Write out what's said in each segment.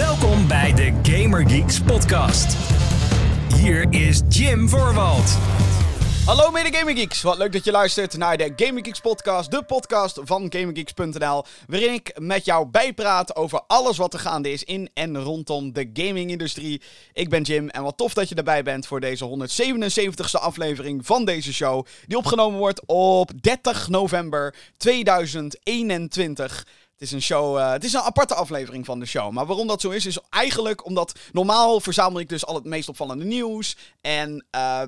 Welkom bij de Gamer Geeks podcast. Hier is Jim Voorwald. Hallo mede Gaming Geeks, wat leuk dat je luistert naar de Gaming Geeks podcast, de podcast van GamingGeeks.nl, waarin ik met jou bijpraat over alles wat er gaande is in en rondom de gaming-industrie. Ik ben Jim en wat tof dat je erbij bent voor deze 177ste aflevering van deze show, die opgenomen wordt op 30 november 2021. Het is een show, uh, het is een aparte aflevering van de show. Maar waarom dat zo is, is eigenlijk omdat normaal verzamel ik dus al het meest opvallende nieuws. En uh,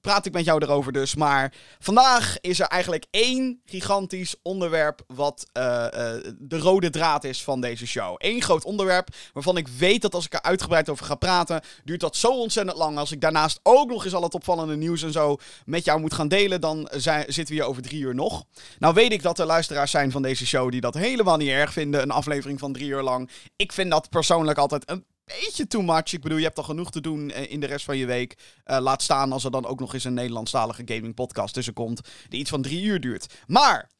praat ik met jou erover dus. Maar vandaag is er eigenlijk één gigantisch onderwerp wat de rode draad is van deze show. Eén groot onderwerp waarvan ik weet dat als ik er uitgebreid over ga praten, duurt dat zo ontzettend lang. Als ik daarnaast ook nog eens al het opvallende nieuws en zo met jou moet gaan delen, dan zijn, zitten we hier over drie uur nog. Nou weet ik dat er luisteraars zijn van deze show die dat helemaal niet erg vinden, een aflevering van drie uur lang. Ik vind dat persoonlijk altijd een beetje too much. Ik bedoel, je hebt al genoeg te doen eh, in de rest van je week. Uh, laat staan als er dan ook nog eens een Nederlandstalige gaming podcast tussen komt, die iets van drie uur duurt. Maar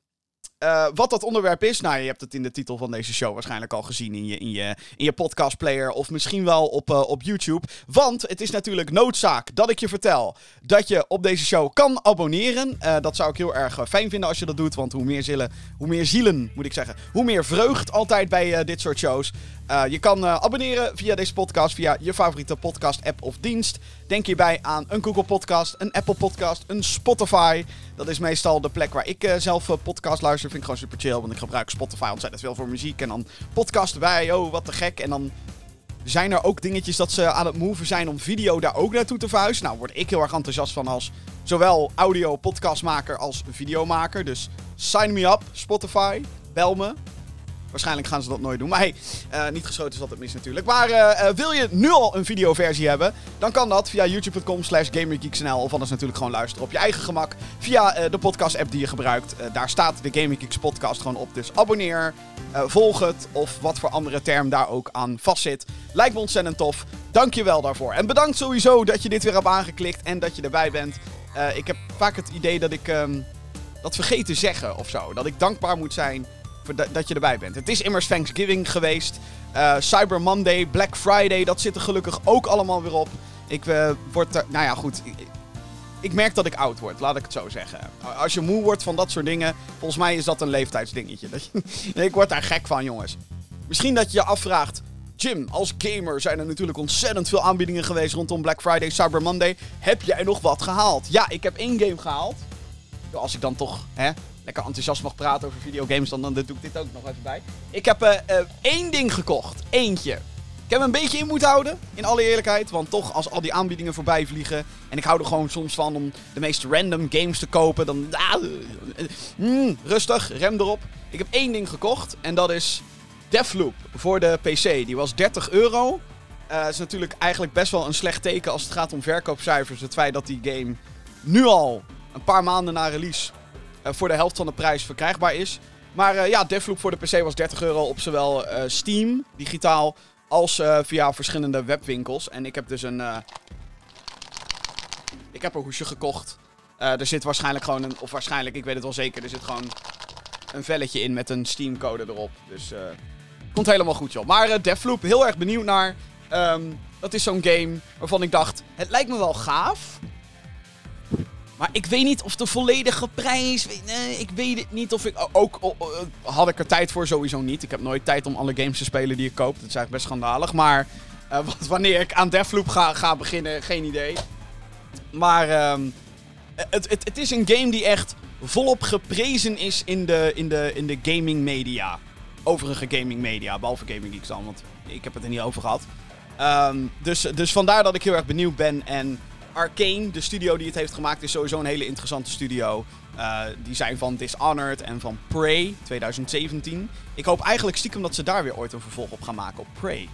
uh, wat dat onderwerp is, nou, je hebt het in de titel van deze show waarschijnlijk al gezien in je, in je, in je podcastplayer of misschien wel op, uh, op YouTube. Want het is natuurlijk noodzaak dat ik je vertel dat je op deze show kan abonneren. Uh, dat zou ik heel erg fijn vinden als je dat doet, want hoe meer zielen, hoe meer zielen moet ik zeggen, hoe meer vreugd altijd bij dit soort shows. Je kan abonneren via deze podcast, via je favoriete podcast-app of dienst. Denk hierbij aan een Google Podcast, een Apple Podcast, een Spotify. Dat is meestal de plek waar ik uh, zelf podcast luister. Vind ik gewoon super chill, want ik gebruik Spotify ontzettend veel voor muziek. En dan podcasten wij, oh wat te gek. En dan zijn er ook dingetjes dat ze aan het moven zijn om video daar ook naartoe te verhuizen. Nou, word ik heel erg enthousiast van als zowel audio podcastmaker als videomaker. Dus sign me up, Spotify, bel me. Waarschijnlijk gaan ze dat nooit doen. Maar hey, uh, niet geschoten is altijd mis natuurlijk. Maar uh, wil je nu al een videoversie hebben, dan kan dat via youtube.com slash gamergeeksnl. Of anders natuurlijk gewoon luisteren op je eigen gemak. Via de podcast app die je gebruikt. daar staat de Gaming Geeks podcast gewoon op. Dus abonneer, volg het of wat voor andere term daar ook aan vastzit. Lijkt me ontzettend tof. Dank je wel daarvoor. En bedankt sowieso dat je dit weer hebt aangeklikt en dat je erbij bent. ik heb vaak het idee dat ik um, dat vergeet te zeggen of zo. Dat ik dankbaar moet zijn dat je erbij bent. Het is immers Thanksgiving geweest. Uh, Cyber Monday, Black Friday, dat zit er gelukkig ook allemaal weer op. Ik uh, word er, nou ja, goed. Ik, ik, merk dat ik oud word, laat ik het zo zeggen. Als je moe wordt van dat soort dingen, volgens mij is dat een leeftijdsdingetje. ik word daar gek van, jongens. Misschien dat je je afvraagt. Jim, als gamer zijn er natuurlijk ontzettend veel aanbiedingen geweest rondom Black Friday, Cyber Monday. Heb jij nog wat gehaald? Ja, ik heb één game gehaald. Als ik dan toch hè, lekker enthousiast mag praten over videogames, dan, dan doe ik dit ook nog even bij. Ik heb uh, uh, één ding gekocht. Eentje. Ik heb een beetje in moeten houden, in alle eerlijkheid. Want toch, als al die aanbiedingen voorbij vliegen. En ik hou er gewoon soms van om de meest random games te kopen. Dan. Ah, mm, rustig, rem erop. Ik heb één ding gekocht. En dat is Deathloop voor de PC. Die was 30 euro. Dat is natuurlijk eigenlijk best wel een slecht teken als het gaat om verkoopcijfers. Het feit dat die game nu al een paar maanden na release uh, voor de helft van de prijs verkrijgbaar is. Maar uh, ja, Deathloop voor de PC was 30 euro op zowel uh, Steam, digitaal, als via verschillende webwinkels. En ik heb dus een... ik heb een hoesje gekocht. er zit waarschijnlijk gewoon een... Of waarschijnlijk, ik weet het wel zeker. Er zit gewoon een velletje in met een Steam-code erop. Dus komt helemaal goed, joh. Maar Deathloop, heel erg benieuwd naar. Um, dat is zo'n game waarvan ik dacht... Het lijkt me wel gaaf. Maar ik weet niet of de volledige prijs. Nee, ik weet het niet of ik. Ook, had ik er tijd voor sowieso niet. Ik heb nooit tijd om alle games te spelen die ik koop. Dat is eigenlijk best schandalig. Maar uh, wanneer ik aan Deathloop ga, beginnen, geen idee. Maar um, het, het, het is een game die echt volop geprezen is in de, in de, in de gaming media. Overige gaming media, behalve Gaming Geeks dan, want ik heb het er niet over gehad. Um, dus, dus vandaar dat ik heel erg benieuwd ben. En Arcane, de studio die het heeft gemaakt, is sowieso een hele interessante studio. Uh, die zijn van Dishonored en van Prey 2017. Ik hoop eigenlijk stiekem dat ze daar weer ooit een vervolg op gaan maken op Prey.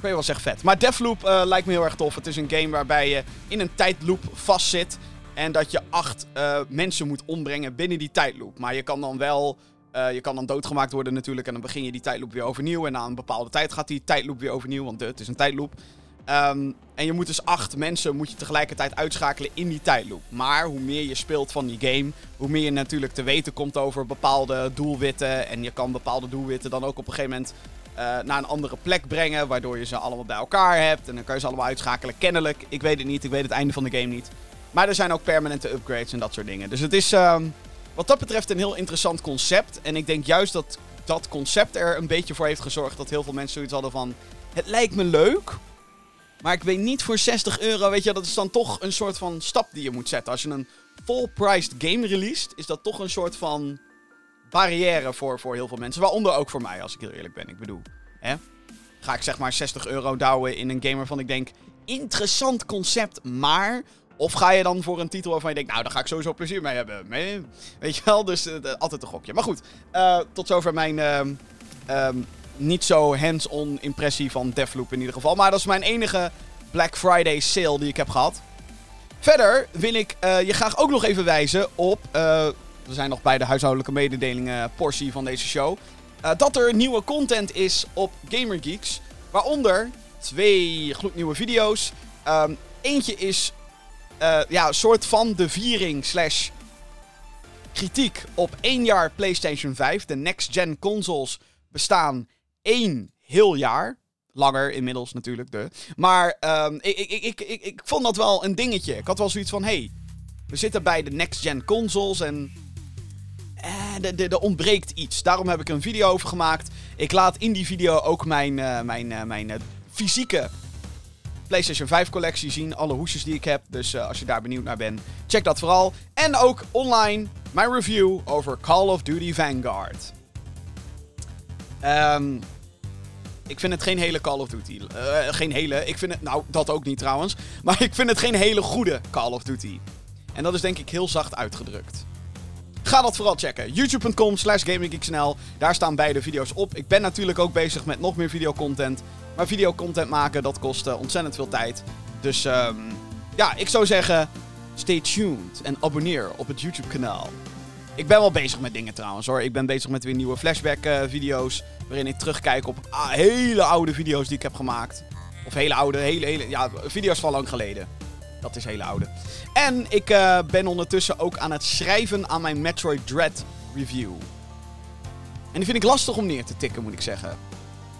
Prey was echt vet. Maar Deathloop uh, lijkt me heel erg tof. Het is een game waarbij je in een tijdloop vastzit. En dat je acht uh, mensen moet ombrengen binnen die tijdloop. Maar je kan dan wel. je kan dan doodgemaakt worden natuurlijk. En dan begin je die tijdloop weer overnieuw. En na een bepaalde tijd gaat die tijdloop weer overnieuw. Want het is een tijdloop. Um, en je moet dus acht mensen moet je tegelijkertijd uitschakelen in die tijdloop. Maar hoe meer je speelt van die game, hoe meer je natuurlijk te weten komt over bepaalde doelwitten. En je kan bepaalde doelwitten dan ook op een gegeven moment eh, naar een andere plek brengen, waardoor je ze allemaal bij elkaar hebt. En dan kan je ze allemaal uitschakelen. Kennelijk, ik weet het niet, ik weet het einde van de game niet. Maar er zijn ook permanente upgrades en dat soort dingen. Dus het is ehm, wat dat betreft een heel interessant concept. En ik denk juist dat dat concept er een beetje voor heeft gezorgd dat heel veel mensen zoiets hadden van... Het lijkt me leuk, maar ik weet niet voor 60 euro, weet je, dat is dan toch een soort van stap die je moet zetten. Als je een full-priced game released, is dat toch een soort van barrière voor, voor heel veel mensen. Waaronder ook voor mij, als ik heel eerlijk ben. Ik bedoel, hè? ga ik zeg maar 60 euro douwen in een game waarvan ik denk, interessant concept, maar... Of ga je dan voor een titel waarvan je denkt, nou, daar ga ik sowieso plezier mee hebben. Weet je wel, dus uh, altijd een gokje. Maar goed, uh, tot zover mijn uh, niet zo hands-on impressie van Deathloop in ieder geval. Maar dat is mijn enige Black Friday sale die ik heb gehad. Verder wil ik uh, je graag ook nog even wijzen op. Uh, we zijn nog bij de huishoudelijke mededelingen portie van deze show. Uh, dat er nieuwe content is op GamerGeeks. Waaronder twee gloednieuwe video's. Um, eentje is ja, een soort van de viering slash kritiek op één jaar PlayStation 5. De next-gen consoles bestaan één heel jaar. Langer inmiddels natuurlijk, de. Maar um, ik, ik, ik, ik, ik vond dat wel een dingetje. Ik had wel zoiets van, hey, we zitten bij de next-gen consoles en... Eh, er ontbreekt iets. Daarom heb ik een video over gemaakt. Ik laat in die video ook mijn, uh, mijn, uh, mijn uh, fysieke PlayStation 5 collectie zien. Alle hoesjes die ik heb. Dus als je daar benieuwd naar bent, check dat vooral. En ook online mijn review over Call of Duty Vanguard. Um, ik vind het geen hele Call of Duty. Uh, geen hele. Ik vind het. Nou, dat ook niet trouwens. Maar ik vind het geen hele goede Call of Duty. En dat is denk ik heel zacht uitgedrukt. Ga dat vooral checken. YouTube.com slash GamingGeeksNL. Daar staan beide video's op. Ik ben natuurlijk ook bezig met nog meer videocontent. Maar videocontent maken, dat kost uh, ontzettend veel tijd. Dus um, ja, ik zou zeggen... Stay tuned en abonneer op het YouTube kanaal. Ik ben wel bezig met dingen trouwens hoor. Ik ben bezig met weer nieuwe flashback uh, video's. Waarin ik terugkijk op ah, hele oude video's die ik heb gemaakt. Of hele oude, hele, hele. Ja, video's van lang geleden. Dat is hele oude. En ik uh, ben ondertussen ook aan het schrijven aan mijn Metroid Dread review. En die vind ik lastig om neer te tikken, moet ik zeggen.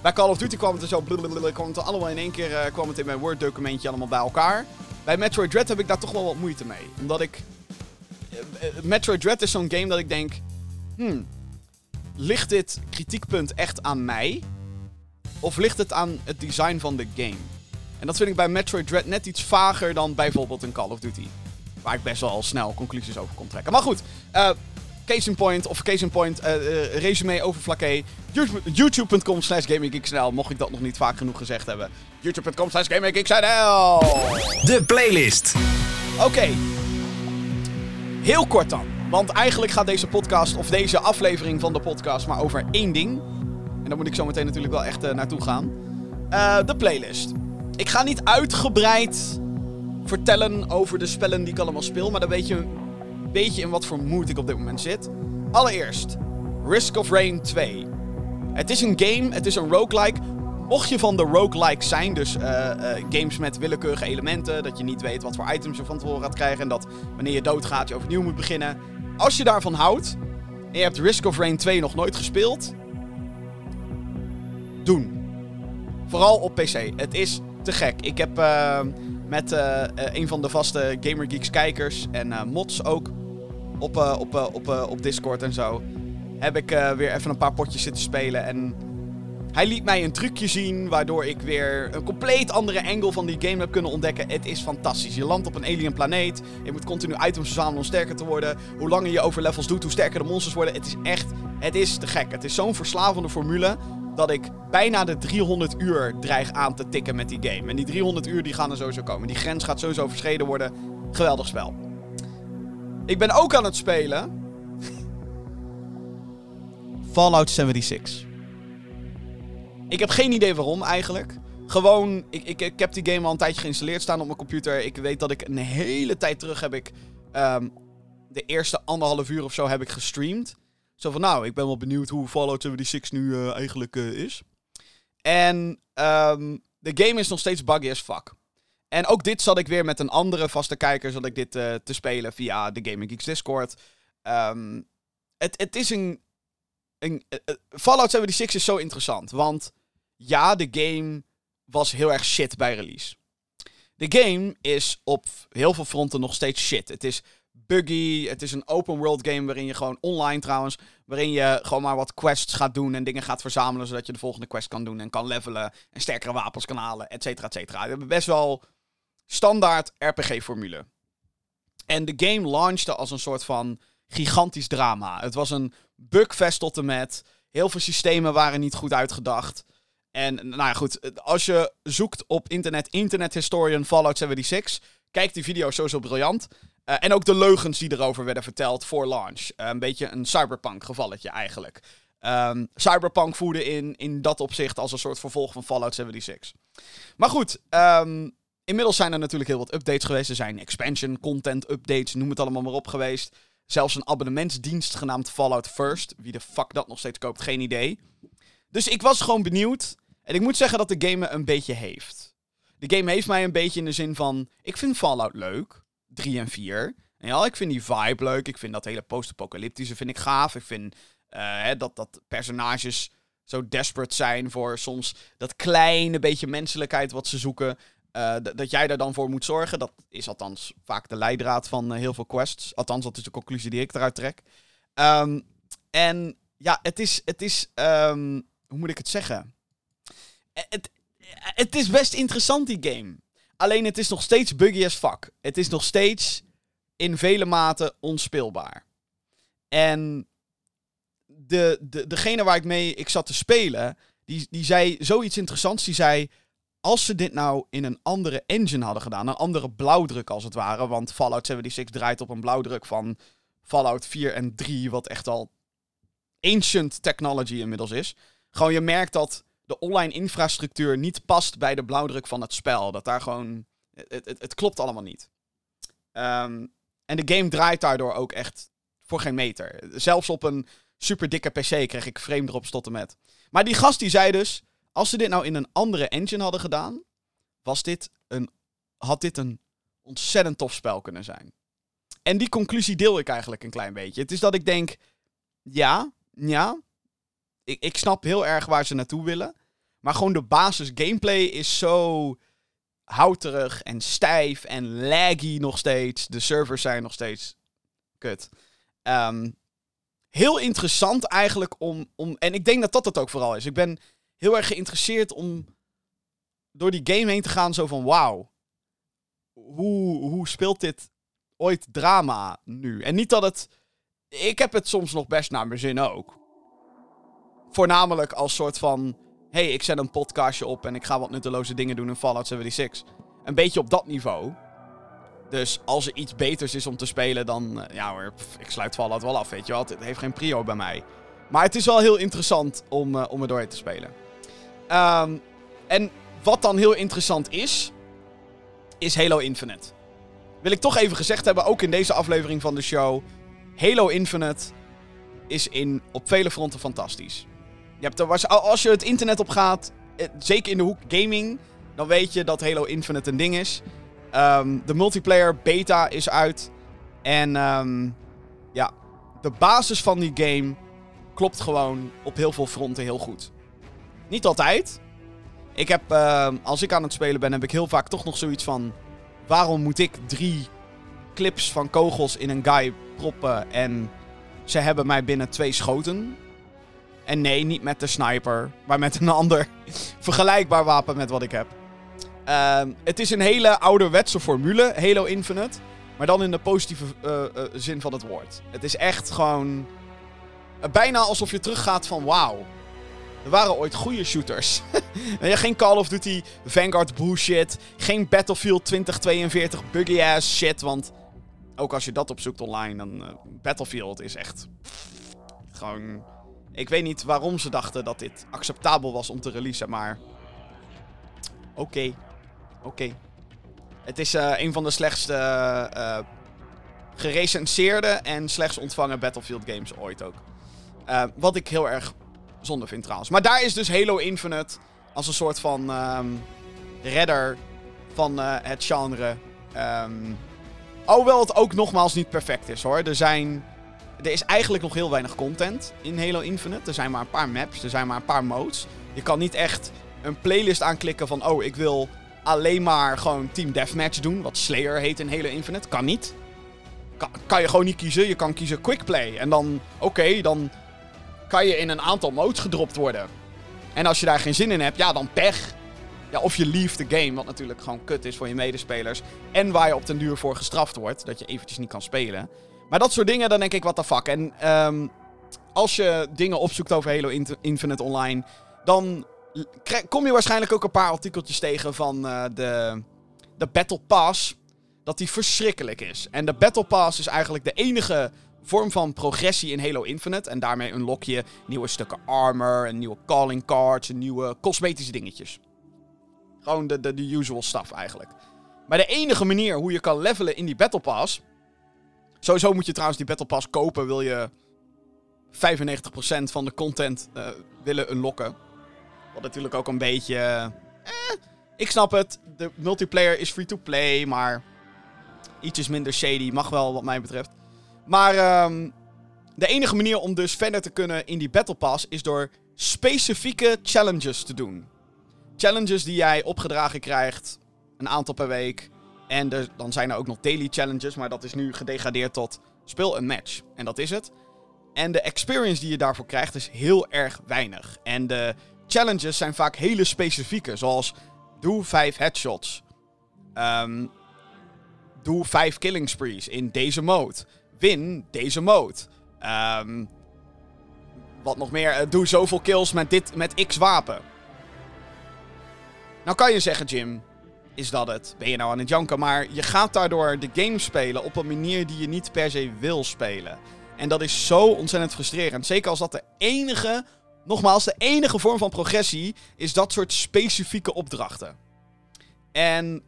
Bij Call of Duty kwam het er zo blablabla, kwam het er allemaal in één keer uh, kwam het in mijn Word documentje allemaal bij elkaar. Bij Metroid Dread heb ik daar toch wel wat moeite mee. Omdat ik Metroid Dread is zo'n game dat ik denk... Hmm, ligt dit kritiekpunt echt aan mij? Of ligt het aan het design van de game? En dat vind ik bij Metroid Dread net iets vager dan bijvoorbeeld een Call of Duty. Waar ik best wel al snel conclusies over kon trekken. Maar goed, uh, case in point, of case in point, uh, uh, resume over Flaké. YouTube.com slash GamingGeeksNL, mocht ik dat nog niet vaak genoeg gezegd hebben. YouTube.com slash GamingGeeksNL. De playlist. Oké, okay. Heel kort dan. Want eigenlijk gaat deze podcast, of deze aflevering van de podcast, maar over één ding. En daar moet ik zo meteen natuurlijk wel echt uh, naartoe gaan. Uh, de playlist. Ik ga niet uitgebreid vertellen over de spellen die ik allemaal speel, maar dan weet je een beetje in wat voor mood ik op dit moment zit. Allereerst, Risk of Rain 2. Het is een game, het is een roguelike. Mocht je van de roguelike zijn, dus uh, uh, games met willekeurige elementen, dat je niet weet wat voor items je van tevoren gaat krijgen en dat wanneer je doodgaat je overnieuw moet beginnen. Als je daarvan houdt en je hebt Risk of Rain 2 nog nooit gespeeld, doen. Vooral op PC. Het is te gek. Ik heb uh, met een van de vaste GamerGeeks kijkers en mods ook op, op, op, op Discord en zo, heb ik weer even een paar potjes zitten spelen en hij liet mij een trucje zien, waardoor ik weer een compleet andere angle van die game heb kunnen ontdekken. Het is fantastisch. Je landt op een alien planeet. Je moet continu items verzamelen om sterker te worden. Hoe langer je over levels doet, hoe sterker de monsters worden. Het is echt, het is te gek. Het is zo'n verslavende formule dat ik bijna de 300 uur dreig aan te tikken met die game. En die 300 uur die gaan er sowieso komen. Die grens gaat sowieso verschreden worden. Geweldig spel. Ik ben ook aan het spelen. Fallout 76. Ik heb geen idee waarom eigenlijk. Gewoon, ik, ik, ik heb die game al een tijdje geïnstalleerd staan op mijn computer. Ik weet dat ik een hele tijd terug heb ik... Um, de eerste anderhalf uur of zo heb ik gestreamd. Zo van, nou, ik ben wel benieuwd hoe Fallout 76 nu uh, eigenlijk uh, is. En um, de game is nog steeds buggy as fuck. En ook dit zat ik weer met een andere vaste kijker, zat ik dit uh, te spelen via de Gaming Geeks Discord. Um, het, het is een, een Fallout 76 is zo interessant, want ja, de game was heel erg shit bij release. De game is op heel veel fronten nog steeds shit. Het is buggy, het is een open world game waarin je gewoon online trouwens, waarin je gewoon maar wat quests gaat doen en dingen gaat verzamelen zodat je de volgende quest kan doen en kan levelen en sterkere wapens kan halen, et cetera, et cetera. We hebben best wel standaard RPG-formule. En de game launchte als een soort van gigantisch drama. Het was een bugfest tot en met. Heel veel systemen waren niet goed uitgedacht. En nou ja, goed. Als je zoekt op internet, Internet Historian Fallout 76, kijk die video sowieso briljant. Uh, en ook de leugens die erover werden verteld voor launch. Uh, een beetje een cyberpunk gevalletje eigenlijk. Um, cyberpunk voerde in, in dat opzicht als een soort vervolg van Fallout 76. Maar goed, um, inmiddels zijn er natuurlijk heel wat updates geweest. Er zijn expansion, content updates, noem het allemaal maar op geweest. Zelfs een abonnementsdienst genaamd Fallout First. Wie de fuck dat nog steeds koopt, geen idee. Dus ik was gewoon benieuwd. En ik moet zeggen dat de game me een beetje heeft. De game heeft mij een beetje in de zin van... Ik vind Fallout leuk. 3 en 4. En ja, ik vind die vibe leuk. Ik vind dat hele post-apocalyptische vind ik gaaf. Ik vind hè, dat, dat personages zo desperate zijn voor soms dat kleine beetje menselijkheid wat ze zoeken. Uh, dat jij daar dan voor moet zorgen. Dat is althans vaak de leidraad van uh, heel veel quests. Althans, dat is de conclusie die ik eruit trek. Um, en ja, het is. Het is um, hoe moet ik het zeggen? Het, het is best interessant, die game. Alleen het is nog steeds buggy as fuck. Het is nog steeds in vele maten onspeelbaar. En de, de, degene waar ik mee ik zat te spelen, die, die zei zoiets interessants. Die zei, als ze dit nou in een andere engine hadden gedaan, een andere blauwdruk als het ware, want Fallout 76 draait op een blauwdruk van Fallout 4 en 3, wat echt al ancient technology inmiddels is. Gewoon je merkt dat de online infrastructuur niet past bij de blauwdruk van het spel. Dat daar gewoon. Het, het, het klopt allemaal niet. Um, en de game draait daardoor ook echt voor geen meter. Zelfs op een super dikke PC kreeg ik frame drops tot en met. Maar die gast die zei dus. Als ze dit nou in een andere engine hadden gedaan. Was dit een. Had dit een ontzettend tof spel kunnen zijn. En die conclusie deel ik eigenlijk een klein beetje. Het is dat ik denk. Ja, ja. Ik, ik snap heel erg waar ze naartoe willen. Maar gewoon de basis gameplay is zo houterig en stijf en laggy nog steeds. De servers zijn nog steeds kut. Um, heel interessant eigenlijk om, om... En ik denk dat dat het ook vooral is. Ik ben heel erg geïnteresseerd om door die game heen te gaan. Zo van, wauw. Hoe, hoe speelt dit ooit drama nu? En niet dat het... Ik heb het soms nog best naar mijn zin ook. Voornamelijk als soort van hey, ik zet een podcastje op en ik ga wat nutteloze dingen doen in Fallout 76. Een beetje op dat niveau. Dus als er iets beters is om te spelen, dan... Uh, ja hoor, ik sluit Fallout wel af, weet je wel. Het heeft geen prio bij mij. Maar het is wel heel interessant om, uh, om er doorheen te spelen. Um, en wat dan heel interessant is, is Halo Infinite. Wil ik toch even gezegd hebben, ook in deze aflevering van de show. Halo Infinite is in, op vele fronten fantastisch. Je hebt als je het internet op gaat, eh, zeker in de hoek gaming, dan weet je dat Halo Infinite een ding is. Um, de multiplayer beta is uit. En um, ja, de basis van die game klopt gewoon op heel veel fronten heel goed. Niet altijd. Ik heb, uh, als ik aan het spelen ben, heb ik heel vaak toch nog zoiets van... Waarom moet ik drie clips van kogels in een guy proppen en ze hebben mij binnen twee schoten? En nee, niet met de sniper, maar met een ander vergelijkbaar wapen met wat ik heb. Uh, het is een hele ouderwetse formule, Halo Infinite. Maar dan in de positieve uh, uh, zin van het woord. Het is echt gewoon. Uh, bijna alsof je teruggaat van wauw. Er waren ooit goede shooters. geen Call of Duty Vanguard bullshit. Geen Battlefield 2042 buggy ass shit. Want ook als je dat opzoekt online, dan. Battlefield is echt. Gewoon ik weet niet waarom ze dachten dat dit acceptabel was om te releasen, maar. Oké. Oké. Het is uh, een van de slechtste uh, gerecenseerde en slechts ontvangen Battlefield games ooit ook. Uh, wat ik heel erg zonde vind trouwens. Maar daar is dus Halo Infinite als een soort van um, redder van het genre. Um, alhoewel het ook nogmaals niet perfect is hoor. Er zijn er is eigenlijk nog heel weinig content in Halo Infinite. Er zijn maar een paar maps, er zijn maar een paar modes. Je kan niet echt een playlist aanklikken van... Oh, ik wil alleen maar gewoon Team Deathmatch doen. Wat Slayer heet in Halo Infinite. Kan niet. Kan, je gewoon niet kiezen. Je kan kiezen Quickplay. En dan, oké, dan kan je in een aantal modes gedropt worden. En als je daar geen zin in hebt, ja, dan pech. Ja, of je leave the game, wat natuurlijk gewoon kut is voor je medespelers. En waar je op den duur voor gestraft wordt, dat je eventjes niet kan spelen. Maar dat soort dingen, dan denk ik, what the fuck. En ehm, als je dingen opzoekt over Halo Infinite Online, dan kom je waarschijnlijk ook een paar artikeltjes tegen van uh, de, de Battle Pass. Dat die verschrikkelijk is. En de Battle Pass is eigenlijk de enige vorm van progressie in Halo Infinite. En daarmee unlock je nieuwe stukken armor, en nieuwe calling cards, en nieuwe cosmetische dingetjes. Gewoon de, de, de usual stuff eigenlijk. Maar de enige manier hoe je kan levelen in die Battle Pass. Sowieso moet je trouwens die Battle Pass kopen, wil je 95% van de content uh, willen unlocken. Wat natuurlijk ook een beetje. Eh, ik snap het. De multiplayer is free to play, maar ietsjes minder shady mag wel, wat mij betreft. Maar um, de enige manier om dus verder te kunnen in die Battle Pass is door specifieke challenges te doen. Challenges die jij opgedragen krijgt, een aantal per week. En dan zijn er ook nog daily challenges, maar dat is nu gedegradeerd tot speel een match. En dat is het. En de experience die je daarvoor krijgt is heel erg weinig. En de challenges zijn vaak hele specifieke, zoals doe 5 headshots. Um, doe 5 killing sprees in deze mode. Win deze mode. Um, wat nog meer, uh, doe zoveel kills met, dit, met X wapen. Nou kan je zeggen, Jim, is dat het? Ben je nou aan het janken? Maar je gaat daardoor de game spelen op een manier die je niet per se wil spelen. En dat is zo ontzettend frustrerend. Zeker als dat de enige Nogmaals, de enige vorm van progressie is dat soort specifieke opdrachten. En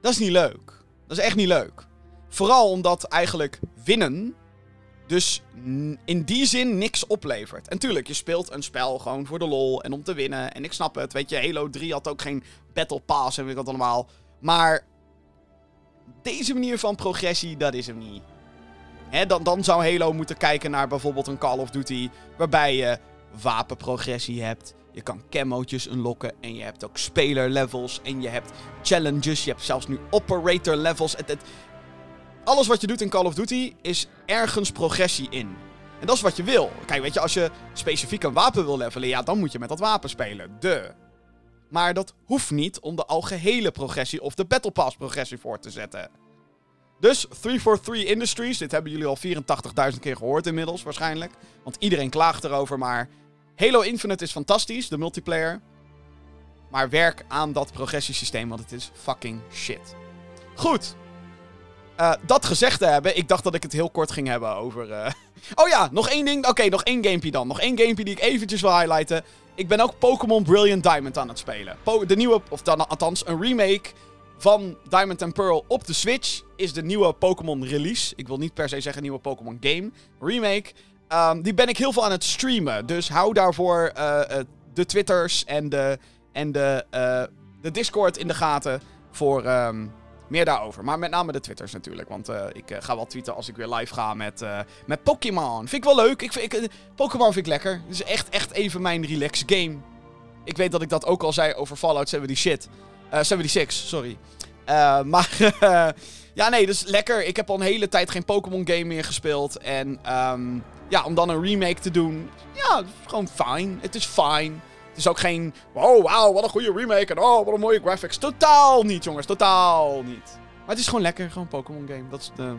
dat is niet leuk. Dat is echt niet leuk. Vooral omdat eigenlijk winnen dus in die zin niks oplevert. En tuurlijk, je speelt een spel gewoon voor de lol en om te winnen. En ik snap het, weet je, Halo 3 had ook geen Battle Pass en weet ik wat allemaal. Maar deze manier van progressie, dat is hem niet. Dan, dan zou Halo moeten kijken naar bijvoorbeeld een Call of Duty, waarbij je wapenprogressie hebt. Je kan camootjes unlocken. En je hebt ook speler levels. En je hebt challenges. Je hebt zelfs nu operator levels. Het, Alles wat je doet in Call of Duty is ergens progressie in. En dat is wat je wil. Kijk, weet je, als je specifiek een wapen wil levelen, ja, dan moet je met dat wapen spelen. De. Maar dat hoeft niet om de algehele progressie of de Battle Pass progressie voor te zetten. Dus 343 Industries, dit hebben jullie al 84.000 keer gehoord inmiddels waarschijnlijk. Want iedereen klaagt erover, maar Halo Infinite is fantastisch, de multiplayer. Maar werk aan dat progressiesysteem, want het is fucking shit. Goed. Uh, dat gezegd te hebben, ik dacht dat ik het heel kort ging hebben over... Uh... Oh ja, nog één ding. Oké, nog één gamepje dan. Nog één gamepje die ik eventjes wil highlighten. Ik ben ook Pokémon Brilliant Diamond aan het spelen. De nieuwe, of dan althans een remake van Diamond and Pearl op de Switch is de nieuwe Pokémon release. Ik wil niet per se zeggen nieuwe Pokémon game. Remake. Um, die ben ik heel veel aan het streamen. Dus hou daarvoor uh, de Twitters en de, en de, de Discord in de gaten voor um, meer daarover. Maar met name de Twitters natuurlijk. Want ik ga wel tweeten als ik weer live ga met, met Pokémon. Vind ik wel leuk. Ik, ik, Pokémon vind ik lekker. Het is echt, echt even mijn relax game. Ik weet dat ik dat ook al zei over Fallout 70 shit. Uh, 76, sorry. Maar ja, nee, dus lekker. Ik heb al een hele tijd geen Pokémon game meer gespeeld. En um, ja, om dan een remake te doen, ja, gewoon fijn. Het is fijn. Het is ook geen, oh wauw, wat een goede remake en oh, wat een mooie graphics. Totaal niet, jongens, totaal niet. Maar het is gewoon lekker, gewoon Pokémon game. Dat is de,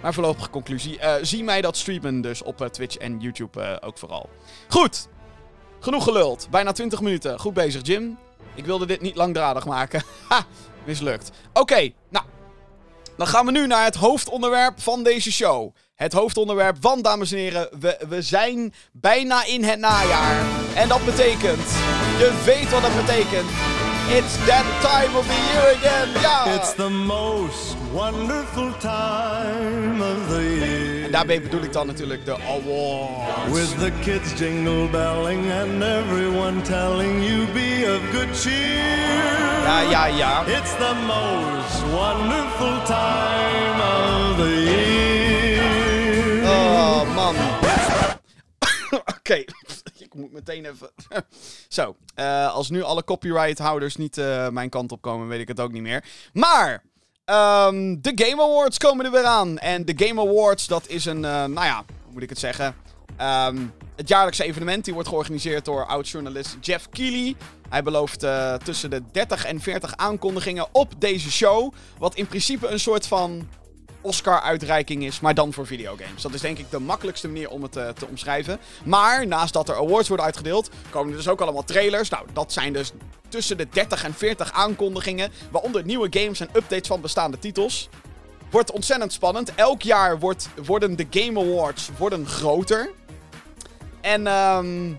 mijn voorlopige conclusie. Uh, zie mij dat streamen dus op uh, Twitch en YouTube uh, ook vooral. Goed, genoeg geluld. Bijna 20 minuten. Goed bezig, Jim. Ik wilde dit niet langdradig maken. Ha, mislukt. Oké, nou. Dan gaan we nu naar het hoofdonderwerp van deze show. Het hoofdonderwerp, want dames en heren, we, we zijn bijna in het najaar. En dat betekent, je weet wat dat betekent. It's that time of the year again, ja! It's the most wonderful time of the year. En daarbij bedoel ik dan natuurlijk de awards. With the kids jingle belling and everyone telling you be of good cheer. Ja, ja, ja. It's the most wonderful time of the year. Oké. Ik moet meteen even... Zo, eh, als nu alle copyright-houders niet eh, mijn kant op komen, weet ik het ook niet meer. Maar... ehm, de Game Awards komen er weer aan. En de Game Awards, dat is een, eh, nou ja, hoe moet ik het zeggen? Ehm, het jaarlijkse evenement, die wordt georganiseerd door oud-journalist Jeff Keighley. Hij belooft tussen de 30 en 40 aankondigingen op deze show. Wat in principe een soort van Oscar-uitreiking is, maar dan voor videogames. Dat is denk ik de makkelijkste manier om het eh, te omschrijven. Maar naast dat er awards worden uitgedeeld, komen er dus ook allemaal trailers. Nou, dat zijn dus tussen de 30 en 40 aankondigingen, waaronder nieuwe games en updates van bestaande titels. Wordt ontzettend spannend. Elk jaar wordt, worden de Game Awards worden groter. En ehm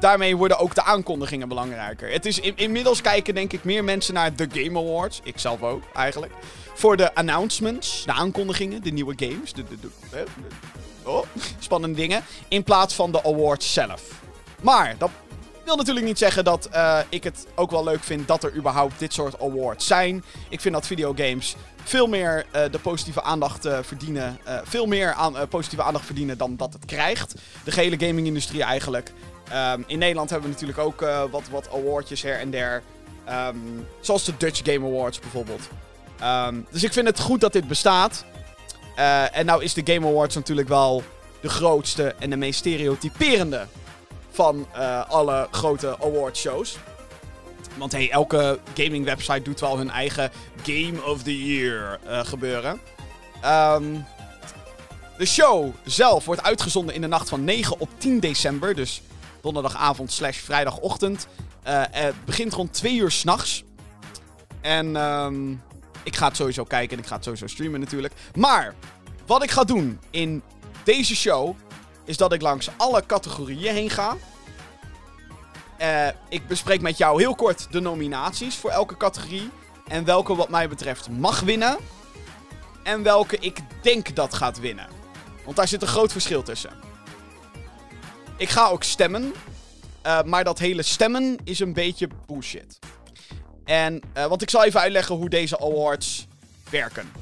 daarmee worden ook de aankondigingen belangrijker. Het is in- inmiddels kijken denk ik meer mensen naar de Game Awards. Ik zelf ook, eigenlijk. Voor de announcements, de aankondigingen, de nieuwe games. De, de, oh, spannende dingen. In plaats van de awards zelf. Maar dat wil natuurlijk niet zeggen dat eh, ik het ook wel leuk vind dat er überhaupt dit soort awards zijn. Ik vind dat videogames veel meer eh, de positieve aandacht eh, verdienen. veel meer aan, positieve aandacht verdienen dan dat het krijgt. De gehele gaming-industrie eigenlijk. Ehm, in Nederland hebben we natuurlijk ook wat, wat awardjes her en der. Ehm, zoals de Dutch Game Awards bijvoorbeeld. Ehm, dus ik vind het goed dat dit bestaat. Eh, en nou is de Game Awards natuurlijk wel de grootste en de meest stereotyperende van eh, alle grote awardshows. Want hey, elke gaming website doet wel hun eigen Game of the Year eh, gebeuren. Ehm, de show zelf wordt uitgezonden in de nacht van 9 op 10 december. Dus donderdagavond slash vrijdagochtend. Het begint rond 2 uur s'nachts. En ehm, ik ga het sowieso kijken en ik ga het sowieso streamen natuurlijk. Maar wat ik ga doen in deze show is dat ik langs alle categorieën heen ga. Eh, ik bespreek met jou heel kort de nominaties voor elke categorie. En welke wat mij betreft mag winnen. En welke ik denk dat gaat winnen. Want daar zit een groot verschil tussen. Ik ga ook stemmen. eh, maar dat hele stemmen is een beetje bullshit. En, eh, want ik zal even uitleggen hoe deze awards werken.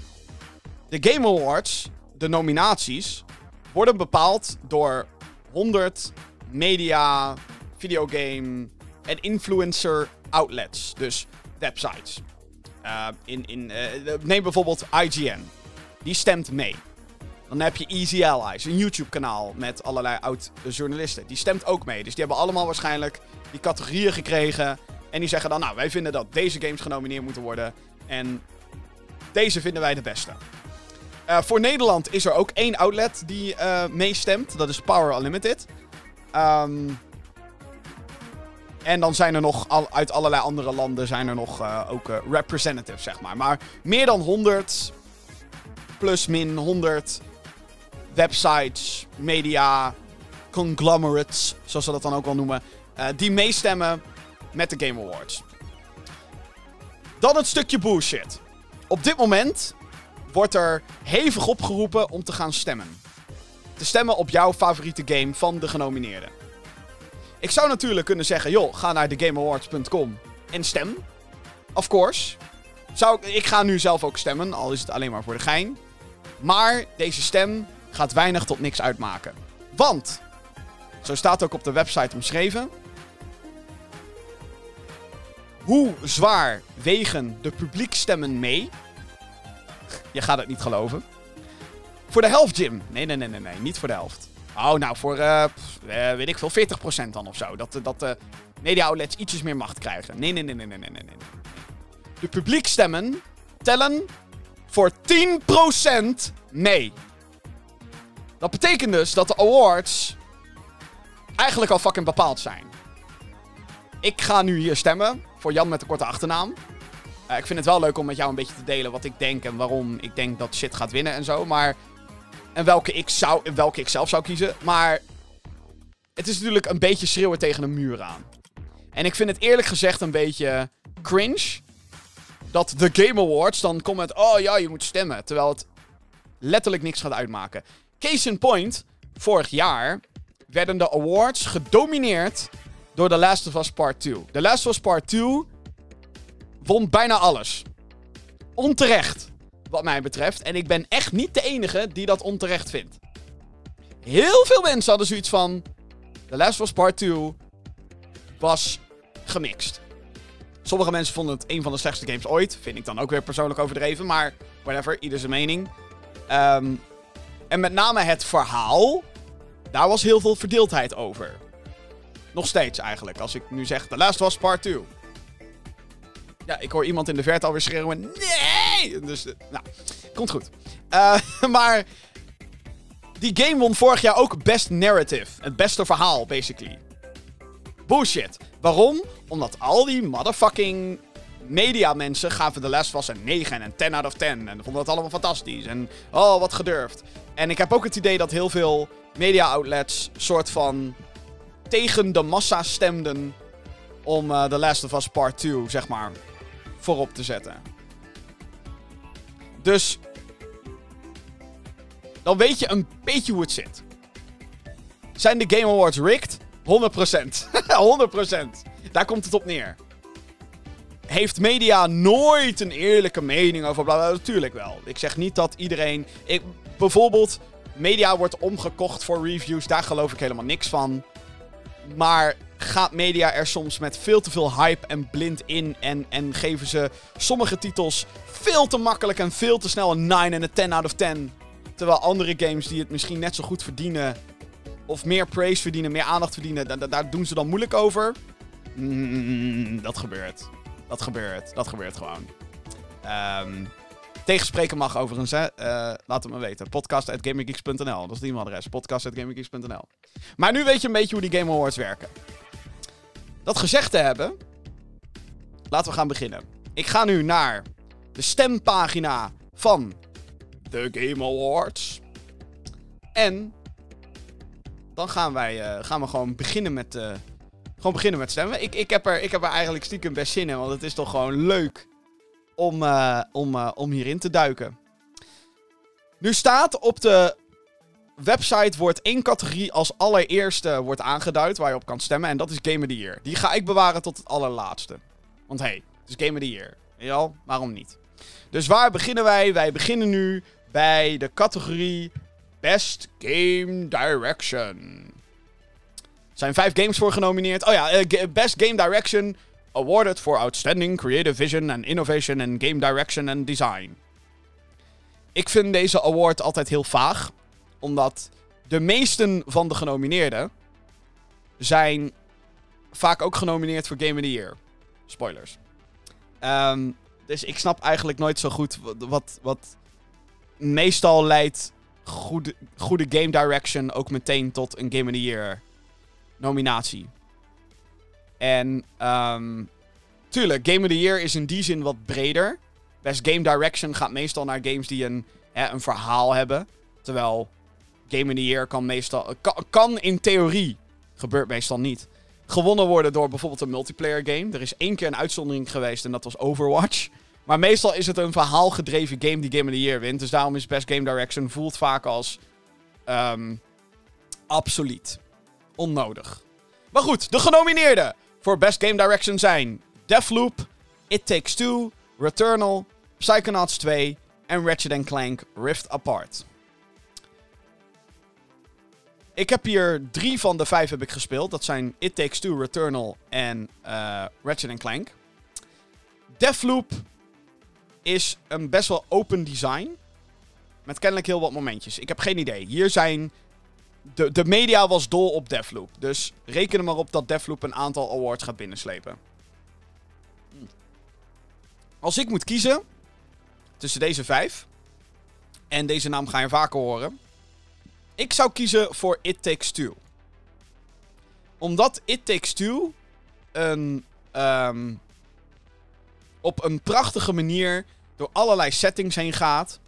De Game Awards, de nominaties, worden bepaald door 100 media, videogame en influencer outlets. Dus websites. Eh, in, in, eh, neem bijvoorbeeld IGN. Die stemt mee. Dan heb je Easy Allies, een YouTube-kanaal met allerlei oud-journalisten. Die stemt ook mee. Dus die hebben allemaal waarschijnlijk die categorieën gekregen. En die zeggen dan, nou, wij vinden dat deze games genomineerd moeten worden. En deze vinden wij de beste. Eh, voor Nederland is er ook één outlet die eh, meestemt. Dat is Power Unlimited. Ehm, en dan zijn er nog uit allerlei andere landen zijn er nog eh, ook representatives, zeg maar. Maar meer dan 100, plus min 100 websites, media, conglomerates, zoals ze dat dan ook wel noemen, die meestemmen met de Game Awards. Dan het stukje bullshit. Op dit moment wordt er hevig opgeroepen om te gaan stemmen. Te stemmen op jouw favoriete game van de genomineerden. Ik zou natuurlijk kunnen zeggen, joh, ga naar thegameawards.com en stem. Of course. Zou ik, ik ga nu zelf ook stemmen, al is het alleen maar voor de gein. Maar deze stem gaat weinig tot niks uitmaken. Want, zo staat ook op de website omschreven. Hoe zwaar wegen de publiekstemmen mee? Je gaat het niet geloven. Voor de helft, Jim. Nee, nee, nee, nee, nee. Niet voor de helft. Oh, nou, voor, eh, eh, weet ik veel, 40% dan of zo. Dat, de- dat de media outlets ietsjes meer macht krijgen. Nee, nee, nee, nee, nee, nee. nee. De publiekstemmen tellen voor 10% mee. Dat betekent dus dat de awards eigenlijk al fucking bepaald zijn. Ik ga nu hier stemmen voor Jan met de korte achternaam. Eh, ik vind het wel leuk om met jou een beetje te delen wat ik denk en waarom ik denk dat shit gaat winnen en zo. Maar. En welke ik, zou, welke ik zelf zou kiezen. Maar. Het is natuurlijk een beetje schreeuwen tegen een muur aan. En ik vind het eerlijk gezegd een beetje cringe. Dat de Game Awards dan komt met. Oh ja, je moet stemmen. Terwijl het letterlijk niks gaat uitmaken. Case in point. Vorig jaar werden de awards gedomineerd door The Last of Us Part 2. The Last of Us Part 2 won bijna alles. Onterecht, wat mij betreft. En ik ben echt niet de enige die dat onterecht vindt. Heel veel mensen hadden zoiets van... The Last of Us Part 2 was gemixt. Sommige mensen vonden het een van de slechtste games ooit. Vind ik dan ook weer persoonlijk overdreven, maar whatever, ieder zijn mening. Ehm, en met name het verhaal, daar was heel veel verdeeldheid over. Nog steeds eigenlijk, als ik nu zeg The Last Us Part 2. Ja, ik hoor iemand in de verte alweer schreeuwen. Nee! Dus, eh, nou, komt goed. Eh, maar die game won vorig jaar ook Best Narrative. Het beste verhaal, basically. Bullshit. Waarom? Omdat al die motherfucking media mensen gaven The Last Us een 9 en een 10 out of 10. En vonden het allemaal fantastisch. En oh, wat gedurfd. En ik heb ook het idee dat heel veel media outlets soort van tegen de massa stemden om uh, The Last of Us Part 2, zeg maar, voorop te zetten. Dus dan weet je een beetje hoe het zit. Zijn de Game Awards rigged? 100%. 100%. Daar komt het op neer. Heeft media nooit een eerlijke mening over bla? Natuurlijk wel. Ik zeg niet dat iedereen. Ik, bijvoorbeeld, media wordt omgekocht voor reviews. Daar geloof ik helemaal niks van. Maar gaat media er soms met veel te veel hype en blind in. En, en geven ze sommige titels veel te makkelijk en veel te snel een 9 en een 10 out of 10. Terwijl andere games die het misschien net zo goed verdienen. Of meer praise verdienen, meer aandacht verdienen. Daar, doen ze dan moeilijk over. Mm, dat gebeurt. Dat gebeurt. Dat gebeurt gewoon. Um, tegenspreken mag overigens, hè. Uh, laat het me weten. Podcast.gaminggeeks.nl. Dat is het e-mailadres. Podcast.gaminggeeks.nl. Maar nu weet je een beetje hoe die Game Awards werken. Dat gezegd te hebben, laten we gaan beginnen. Ik ga nu naar de stempagina van de Game Awards. En dan gaan wij uh, gaan we gewoon beginnen met, uh, gewoon beginnen met stemmen. Ik, ik, heb er, ik heb er eigenlijk stiekem best zin in, want het is toch gewoon leuk om, uh, om, om hierin te duiken. Nu staat op de website wordt één categorie als allereerste wordt aangeduid waar je op kan stemmen. En dat is Game of the Year. Die ga ik bewaren tot het allerlaatste. Want hey, het is Game of the Year. Ja, waarom niet? Dus waar beginnen wij? Wij beginnen nu bij de categorie Best Game Direction. Er zijn vijf games voor genomineerd. Oh ja, uh, Best Game Direction awarded for outstanding creative vision and innovation in game direction and design. Ik vind deze award altijd heel vaag, omdat de meesten van de genomineerden zijn vaak ook genomineerd voor Game of the Year. Spoilers. Um, dus ik snap eigenlijk nooit zo goed wat, wat, wat meestal leidt goede, goede game direction ook meteen tot een Game of the Year nominatie. En um, tuurlijk, Game of the Year is in die zin wat breder. Best Game Direction gaat meestal naar games die een, hè, een verhaal hebben. Terwijl Game of the Year kan meestal. Kan, in theorie, gebeurt meestal niet. Gewonnen worden door bijvoorbeeld een multiplayer game. Er is één keer een uitzondering geweest en dat was Overwatch. Maar meestal is het een verhaalgedreven game die Game of the Year wint. Dus daarom is Best Game Direction voelt vaak als um, obsolet. Onnodig. Maar goed, de genomineerden voor Best Game Direction zijn Deathloop, It Takes Two, Returnal, Psychonauts 2 en Ratchet Clank Rift Apart. Ik heb hier drie van de vijf heb ik gespeeld. Dat zijn It Takes Two, Returnal en uh, Ratchet Clank. Deathloop is een best wel open design. Met kennelijk heel wat momentjes. Ik heb geen idee. Hier zijn. De, de media was dol op Deathloop. Dus reken er maar op dat Deathloop een aantal awards gaat binnenslepen. Als ik moet kiezen tussen deze vijf. En deze naam ga je vaker horen. Ik zou kiezen voor It Takes Two. Omdat It Takes Two een um, op een prachtige manier door allerlei settings heen gaat.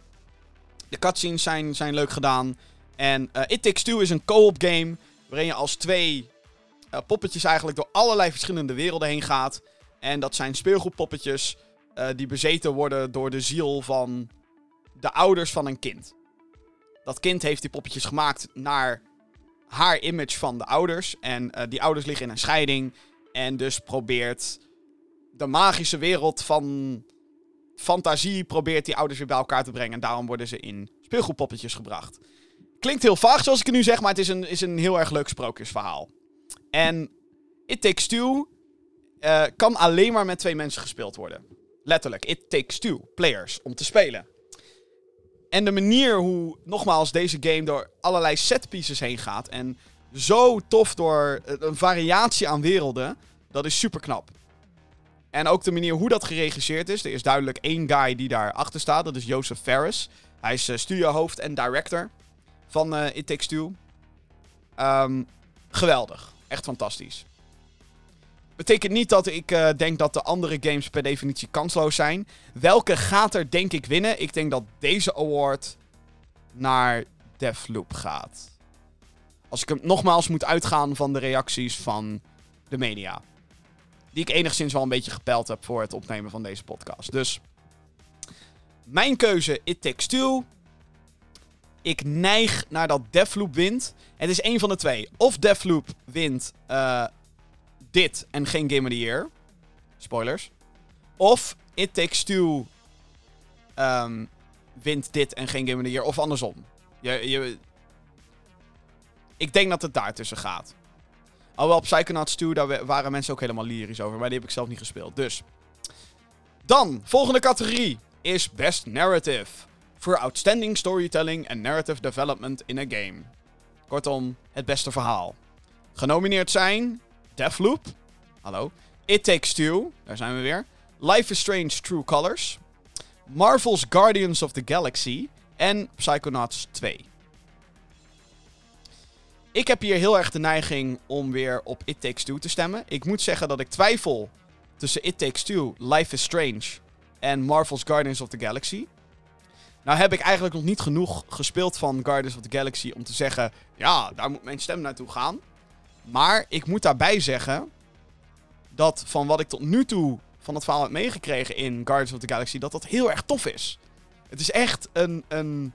De cutscenes zijn, zijn leuk gedaan. En uh, It Takes Two is een co-op game waarin je als twee uh, poppetjes eigenlijk door allerlei verschillende werelden heen gaat. En dat zijn speelgoedpoppetjes uh, die bezeten worden door de ziel van de ouders van een kind. Dat kind heeft die poppetjes gemaakt naar haar image van de ouders. En die ouders liggen in een scheiding. En dus probeert de magische wereld van fantasie probeert die ouders weer bij elkaar te brengen. En daarom worden ze in speelgoedpoppetjes gebracht. Klinkt heel vaag zoals ik het nu zeg, maar het is een, is een heel erg leuk sprookjesverhaal. En It Takes Two eh, kan alleen maar met twee mensen gespeeld worden. Letterlijk, It Takes Two players om te spelen. En de manier hoe, nogmaals, deze game door allerlei setpieces heen gaat. En zo tof door eh, een variatie aan werelden. Dat is super knap. En ook de manier hoe dat geregisseerd is. Er is duidelijk één guy die daarachter staat. Dat is Joseph Ferris. Hij is uh, studiohoofd en director van uh, It Takes. Ehm, geweldig. Echt fantastisch. Betekent niet dat ik uh, denk dat de andere games per definitie kansloos zijn. Welke gaat er denk ik winnen? Ik denk dat deze award naar Deathloop gaat. Als ik hem nogmaals moet uitgaan van de reacties van de media. Die ik enigszins wel een beetje gepeld heb voor het opnemen van deze podcast. Dus mijn keuze It Takes. Ik neig naar dat Deathloop wint. Het is één van de twee. Of Deathloop wint uh, dit en geen Game of the Year. Spoilers. Of It Takes Two um, wint dit en geen Game of the Year. Of andersom. Je, ik denk dat het daartussen gaat. Alhoewel Psychonauts 2, daar waren mensen ook helemaal lyrisch over. Maar die heb ik zelf niet gespeeld. Dus. Dan, volgende categorie is Best Narrative. Voor Outstanding Storytelling and Narrative Development in a Game. Kortom, het beste verhaal. Genomineerd zijn Deathloop. Hallo. It Takes Two. Daar zijn we weer. Life is Strange True Colors. Marvel's Guardians of the Galaxy. En Psychonauts 2. Ik heb hier heel erg de neiging om weer op It Takes Two te stemmen. Ik moet zeggen dat ik twijfel tussen It Takes Two, Life is Strange en Marvel's Guardians of the Galaxy. Nou heb ik eigenlijk nog niet genoeg gespeeld van Guardians of the Galaxy om te zeggen... Ja, daar moet mijn stem naartoe gaan. Maar ik moet daarbij zeggen dat van wat ik tot nu toe van het verhaal heb meegekregen in Guardians of the Galaxy... dat dat heel erg tof is. Het is echt een... een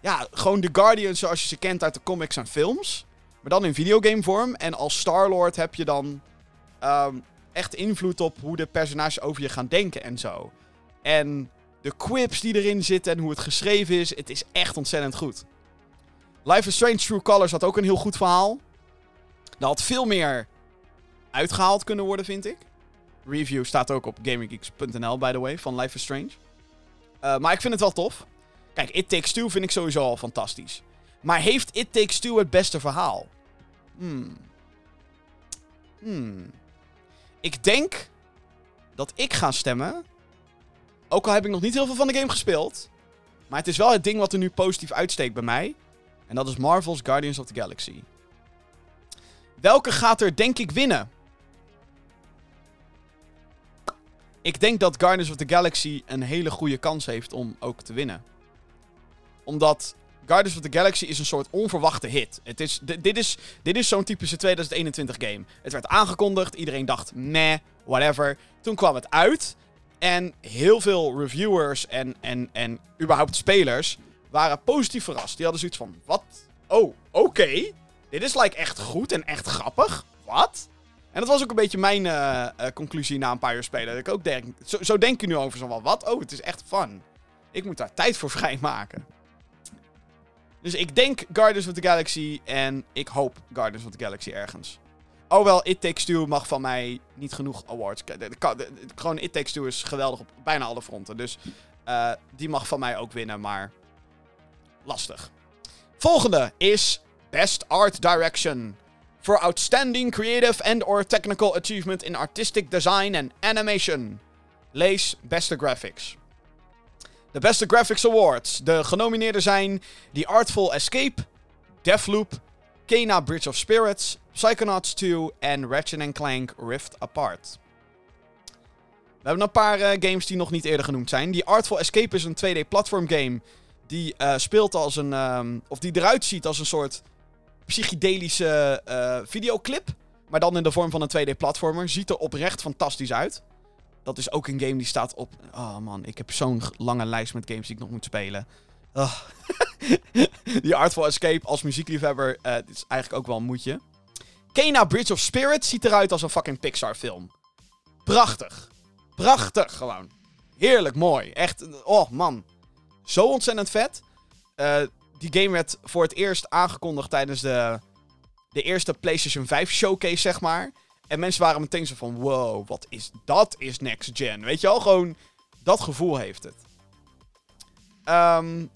ja, gewoon de Guardians zoals je ze kent uit de comics en films. Maar dan in videogame vorm. En als Star-Lord heb je dan um, echt invloed op hoe de personages over je gaan denken en zo. En de quips die erin zitten en hoe het geschreven is, het is echt ontzettend goed. Life is Strange True Colors had ook een heel goed verhaal. Daar had veel meer uitgehaald kunnen worden, vind ik. Review staat ook op gaminggeeks.nl, by the way, van Life is Strange. Uh, maar ik vind het wel tof. Kijk, It Takes Two vind ik sowieso al fantastisch. Maar heeft It Takes Two het beste verhaal? Hmm. Hmm. Ik denk dat ik ga stemmen. Ook al heb ik nog niet heel veel van de game gespeeld. Maar het is wel het ding wat er nu positief uitsteekt bij mij. En dat is Marvel's Guardians of the Galaxy. Welke gaat er denk ik winnen? Ik denk dat Guardians of the Galaxy een hele goede kans heeft om ook te winnen. Omdat Guardians of the Galaxy is een soort onverwachte hit. Het is, dit is, dit is zo'n typische 2021 game. Het werd aangekondigd, iedereen dacht, meh, whatever. Toen kwam het uit en heel veel reviewers en, en, en überhaupt spelers waren positief verrast. Die hadden zoiets van, wat? Oh, oké. Dit is like echt goed en echt grappig. Wat? En dat was ook een beetje mijn uh, uh, conclusie na een paar uur spelen. Dat ik ook denk, zo, zo denk ik nu over zo'n wat? Oh, het is echt fun. Ik moet daar tijd voor vrijmaken. Dus ik denk Guardians of the Galaxy en ik hoop Guardians of the Galaxy ergens. Alhoewel It Takes Two mag van mij niet genoeg awards. Gewoon It Takes Two is geweldig op bijna alle fronten. Dus uh, die mag van mij ook winnen, maar lastig. Volgende is Best Art Direction. For outstanding creative and or technical achievement in artistic design and animation. Lees beste graphics. De beste graphics awards. De genomineerden zijn The Artful Escape, Deathloop, Kena Bridge of Spirits, Psychonauts 2 en Ratchet Clank Rift Apart. We hebben een paar uh, games die nog niet eerder genoemd zijn. The Artful Escape is een 2D platform game die uh, speelt als een. Um, of die eruit ziet als een soort psychedelische uh, videoclip. Maar dan in de vorm van een 2D-platformer. Ziet er oprecht fantastisch uit. Dat is ook een game die staat op. Oh man, ik heb zo'n lange lijst met games die ik nog moet spelen. Oh. die Artful Escape als muziekliefhebber uh, is eigenlijk ook wel een moedje. Kena Bridge of Spirit ziet eruit als een fucking Pixar-film. Prachtig. Prachtig gewoon. Heerlijk mooi. Echt, oh man. Zo ontzettend vet. Uh, die game werd voor het eerst aangekondigd tijdens de de eerste PlayStation 5 showcase, zeg maar. En mensen waren meteen zo van, wow, wat is dat is next gen. Weet je wel, gewoon dat gevoel heeft het. Ehm,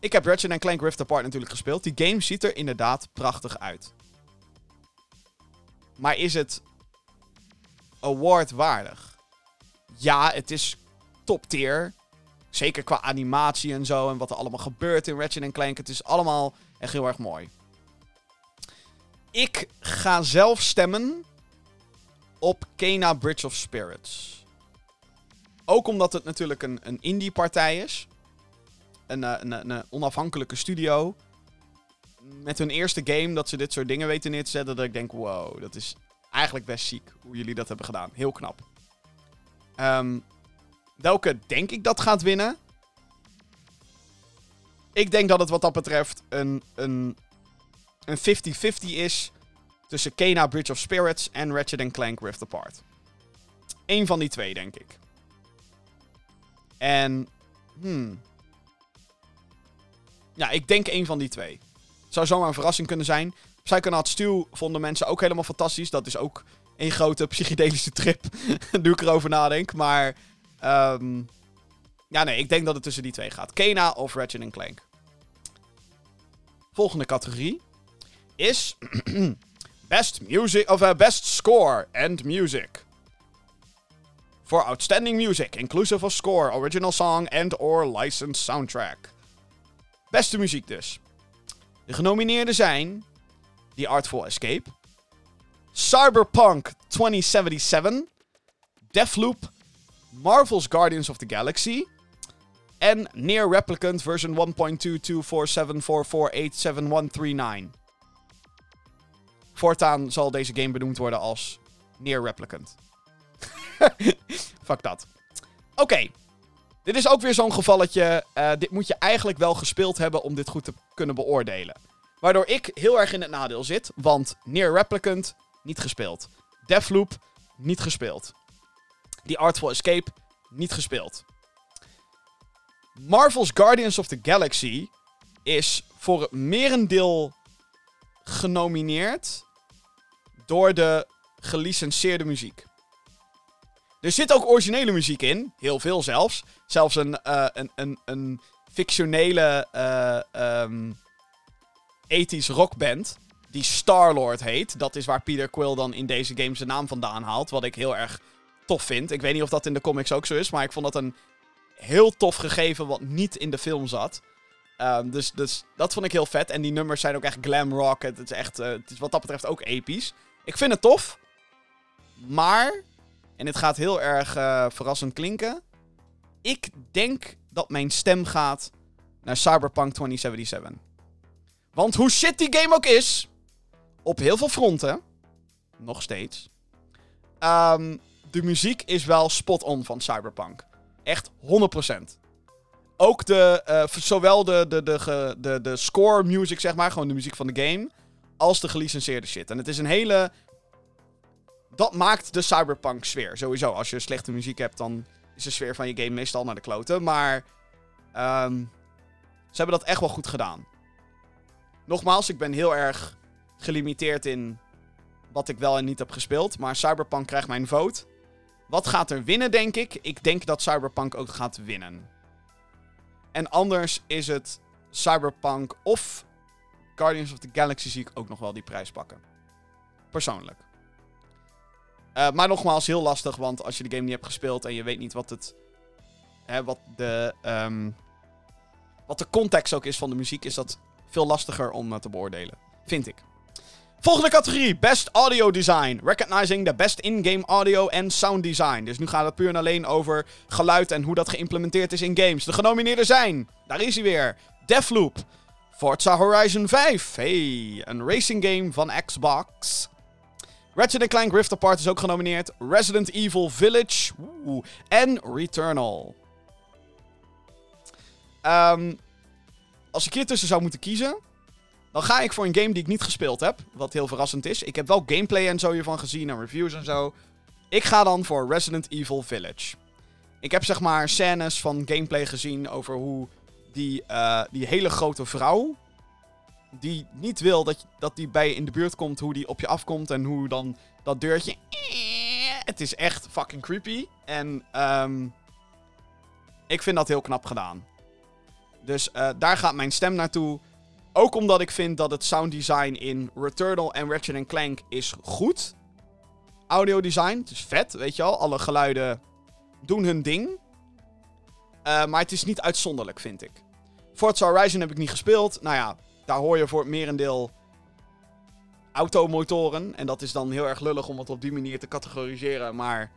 ik heb Ratchet Clank Rift Apart natuurlijk gespeeld. Die game ziet er inderdaad prachtig uit. Maar is het award waardig? Ja, het is top tier. Zeker qua animatie en zo. En wat er allemaal gebeurt in Ratchet Clank. Het is allemaal echt heel erg mooi. Ik ga zelf stemmen op Kena Bridge of Spirits. Ook omdat het natuurlijk een, een indie-partij is. Een, eh, een, een, een onafhankelijke studio. Met hun eerste game dat ze dit soort dingen weten neer te zetten. Dat ik denk, wow, dat is eigenlijk best ziek hoe jullie dat hebben gedaan. Heel knap. Ehm, welke denk ik dat gaat winnen? Ik denk dat het wat dat betreft een een een 50-50 is tussen Kena Bridge of Spirits en Ratchet Clank Rift Apart. Eén van die twee, denk ik. En, hmm. Ja, ik denk één van die twee. Zou zomaar een verrassing kunnen zijn. Psychonaut Stew vonden mensen ook helemaal fantastisch. Dat is ook een grote psychedelische trip. nu ik erover nadenk. Maar, um, ja nee, ik denk dat het tussen die twee gaat. Kena of Ratchet Clank. Volgende categorie is Best Music of uh, Best Score and Music. For outstanding music, inclusive of score, original song and or licensed soundtrack. Beste muziek dus. De genomineerden zijn The Artful Escape, Cyberpunk 2077, Deathloop, Marvel's Guardians of the Galaxy en Near Replicant version 1.22474487139. Voortaan zal deze game benoemd worden als Near Replicant. Fuck dat. Oké. Dit is ook weer zo'n gevalletje. Uh, dit moet je eigenlijk wel gespeeld hebben om dit goed te kunnen beoordelen. Waardoor ik heel erg in het nadeel zit. Want Near Replicant, niet gespeeld. Deathloop, niet gespeeld. The Artful Escape, niet gespeeld. Marvel's Guardians of the Galaxy is voor het merendeel genomineerd door de gelicenseerde muziek. Er zit ook originele muziek in, heel veel zelfs. Zelfs een, uh, een, een, een fictionele uh, um, 80s rockband die Starlord heet. Dat is waar Peter Quill dan in deze game zijn naam vandaan haalt. Wat ik heel erg tof vind. Ik weet niet of dat in de comics ook zo is, maar ik vond dat een heel tof gegeven wat niet in de film zat. Um, dus, dus dat vond ik heel vet. En die nummers zijn ook echt glam rock. Het is echt, uh, het is wat dat betreft ook episch. Ik vind het tof. Maar, en het gaat heel erg uh, verrassend klinken. Ik denk dat mijn stem gaat naar Cyberpunk 2077. Want hoe shit die game ook is, op heel veel fronten, nog steeds, um, de muziek is wel spot on van Cyberpunk. Echt 100%. Ook de, uh, zowel de, de, de, de, de score music, zeg maar, gewoon de muziek van de game, als de gelicenseerde shit. En het is een hele. Dat maakt de cyberpunk sfeer. Sowieso, als je slechte muziek hebt, dan is de sfeer van je game meestal naar de kloten. Maar um, ze hebben dat echt wel goed gedaan. Nogmaals, ik ben heel erg gelimiteerd in wat ik wel en niet heb gespeeld. Maar Cyberpunk krijgt mijn vote. Wat gaat er winnen, denk ik? Ik denk dat Cyberpunk ook gaat winnen. En anders is het Cyberpunk of Guardians of the Galaxy zie ik ook nog wel die prijs pakken. Persoonlijk. Uh, maar nogmaals, heel lastig, want als je de game niet hebt gespeeld en je weet niet wat het. Hè, wat de. Um, wat de context ook is van de muziek, is dat veel lastiger om uh, te beoordelen. Vind ik. Volgende categorie: Best Audio Design. Recognizing the best in-game audio en sound design. Dus nu gaat het puur en alleen over geluid en hoe dat geïmplementeerd is in games. De genomineerden zijn, daar is hij weer: Deathloop, Forza Horizon 5. Hey, een racing game van Xbox. Ratchet Clank Rift Apart is ook genomineerd. Resident Evil Village. En Returnal. Um, als ik hier tussen zou moeten kiezen, dan ga ik voor een game die ik niet gespeeld heb. Wat heel verrassend is. Ik heb wel gameplay en zo hiervan gezien en reviews en zo. Ik ga dan voor Resident Evil Village. Ik heb zeg maar scènes van gameplay gezien over hoe die, uh, die hele grote vrouw. Die niet wil dat, dat die bij je in de buurt komt, hoe die op je afkomt en hoe dan dat deurtje. Het is echt fucking creepy. En ehm, ik vind dat heel knap gedaan. Dus eh, daar gaat mijn stem naartoe. Ook omdat ik vind dat het sounddesign in Returnal en Ratchet Clank is goed. Audiodesign, het is vet, weet je wel. Alle geluiden doen hun ding. Eh, maar het is niet uitzonderlijk, vind ik. Forza Horizon heb ik niet gespeeld. Nou ja, daar hoor je voor het merendeel automotoren. En dat is dan heel erg lullig om het op die manier te categoriseren. Maar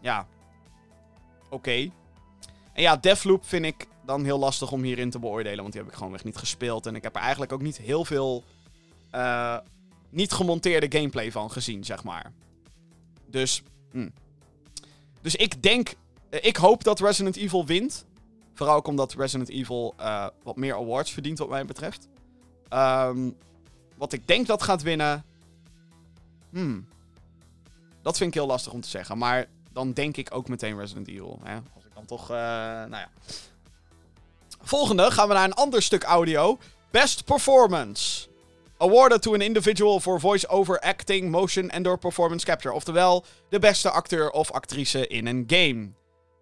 ja, oké. En ja, Deathloop vind ik dan heel lastig om hierin te beoordelen. Want die heb ik gewoon echt niet gespeeld. En ik heb er eigenlijk ook niet heel veel eh, niet gemonteerde gameplay van gezien, zeg maar. Dus, hm. dus ik denk, eh, ik hoop dat Resident Evil wint. Vooral ook omdat Resident Evil eh, wat meer awards verdient, wat mij betreft. Ehm, wat ik denk dat gaat winnen. Hmm. Dat vind ik heel lastig om te zeggen. Maar dan denk ik ook meteen Resident Evil. Hè? Als ik dan toch. eh, nou ja. Volgende gaan we naar een ander stuk audio. Best Performance. Awarded to an individual for voice-over acting, motion en door performance capture. Oftewel, de beste acteur of actrice in een game.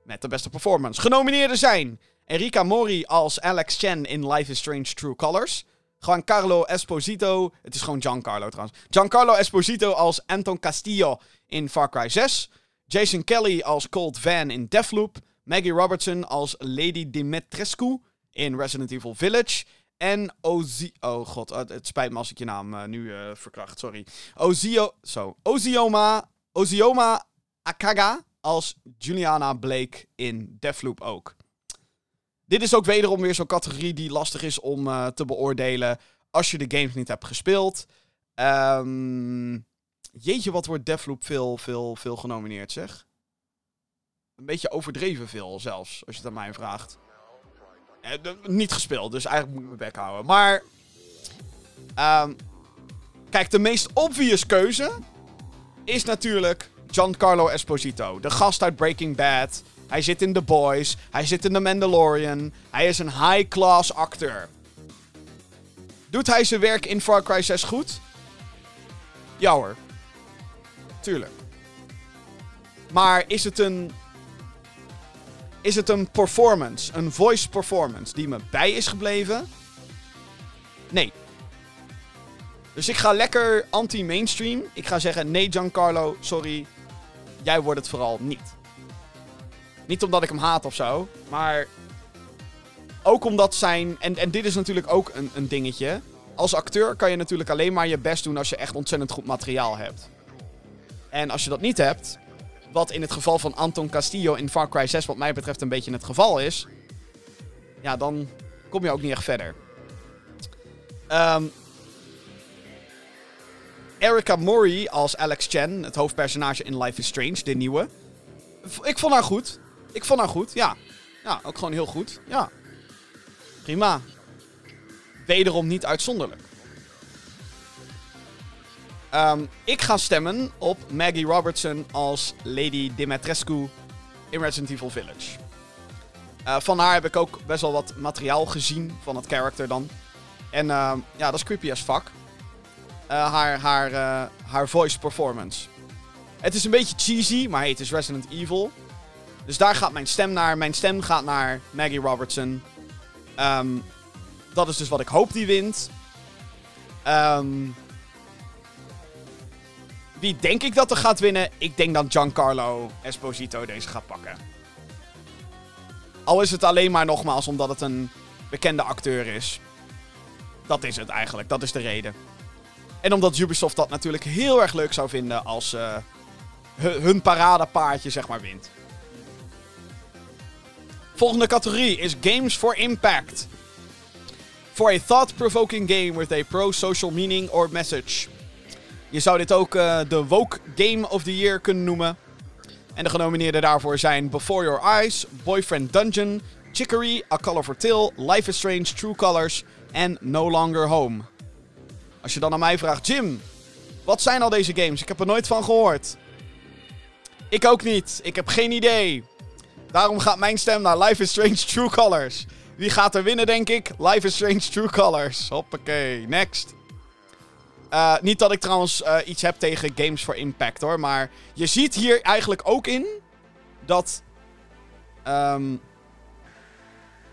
Met de beste performance. Genomineerden zijn Erika Mori als Alex Chen in Life is Strange True Colors. Giancarlo Esposito. Het is gewoon Giancarlo trouwens. Giancarlo Esposito als Anton Castillo in Far Cry 6. Jason Kelly als Colt Van in Deathloop. Maggie Robertson als Lady Dimitrescu in Resident Evil Village. En Ozi... Oh god, het het spijt me als ik je naam eh, nu eh, verkracht, sorry. Ozio... Zo. Ozioma... Ozioma Akaga als Juliana Blake in Deathloop ook. Dit is ook wederom weer zo'n categorie die lastig is om eh, te beoordelen als je de games niet hebt gespeeld. Ehm, jeetje, wat wordt Deathloop veel, veel, veel genomineerd, zeg. Een beetje overdreven veel zelfs, als je het aan mij vraagt. Eh, niet gespeeld, dus eigenlijk moet ik mijn bek houden. Maar, ehm, kijk, de meest obvious keuze is natuurlijk Giancarlo Esposito. De gast uit Breaking Bad. Hij zit in The Boys. Hij zit in The Mandalorian. Hij is een high-class acteur. Doet hij zijn werk in Far Cry 6 goed? Ja hoor. Tuurlijk. Maar is het een... Is het een performance, een voice performance, die me bij is gebleven? Nee. Dus ik ga lekker anti-mainstream. Ik ga zeggen, nee Giancarlo, sorry. Jij wordt het vooral niet. Niet omdat ik hem haat of zo, maar ook omdat zijn... En, en dit is natuurlijk ook een, een dingetje. Als acteur kan je natuurlijk alleen maar je best doen als je echt ontzettend goed materiaal hebt. En als je dat niet hebt, wat in het geval van Anton Castillo in Far Cry 6 wat mij betreft een beetje het geval is... Ja, dan kom je ook niet echt verder. Ehm Erica Mori als Alex Chen, het hoofdpersonage in Life is Strange, de nieuwe. Ik vond haar goed. Ik vond haar goed, ja. Ja, ook gewoon heel goed. Ja. Prima. Wederom niet uitzonderlijk. Ehm, ik ga stemmen op Maggie Robertson als Lady Dimitrescu in Resident Evil Village. Eh, van haar heb ik ook best wel wat materiaal gezien van het character dan. En ehm, ja, dat is creepy as fuck. Eh, haar, haar, eh, haar voice performance. Het is een beetje cheesy, maar hey, het is Resident Evil. Dus daar gaat mijn stem naar. Mijn stem gaat naar Maggie Robertson. Ehm, dat is dus wat ik hoop die wint. Ehm, wie denk ik dat er gaat winnen? Ik denk dat Giancarlo Esposito deze gaat pakken. Al is het alleen maar nogmaals omdat het een bekende acteur is. Dat is het eigenlijk, dat is de reden. En omdat Ubisoft dat natuurlijk heel erg leuk zou vinden als eh, hu- hun paradepaardje zeg maar wint. Volgende categorie is Games for Impact. For a thought-provoking game with a pro-social meaning or message. Je zou dit ook eh, de Woke Game of the Year kunnen noemen. En de genomineerden daarvoor zijn Before Your Eyes, Boyfriend Dungeon, Chicory, A Color for Till, Life is Strange, True Colors en No Longer Home. Als je dan aan mij vraagt, Jim, wat zijn al deze games? Ik heb er nooit van gehoord. Ik ook niet. Ik heb geen idee. Daarom gaat mijn stem naar Life is Strange True Colors. Wie gaat er winnen, denk ik? Life is Strange True Colors. Hoppakee, next. Eh, niet dat ik trouwens eh, iets heb tegen Games for Impact hoor. Maar je ziet hier eigenlijk ook in dat. ehm,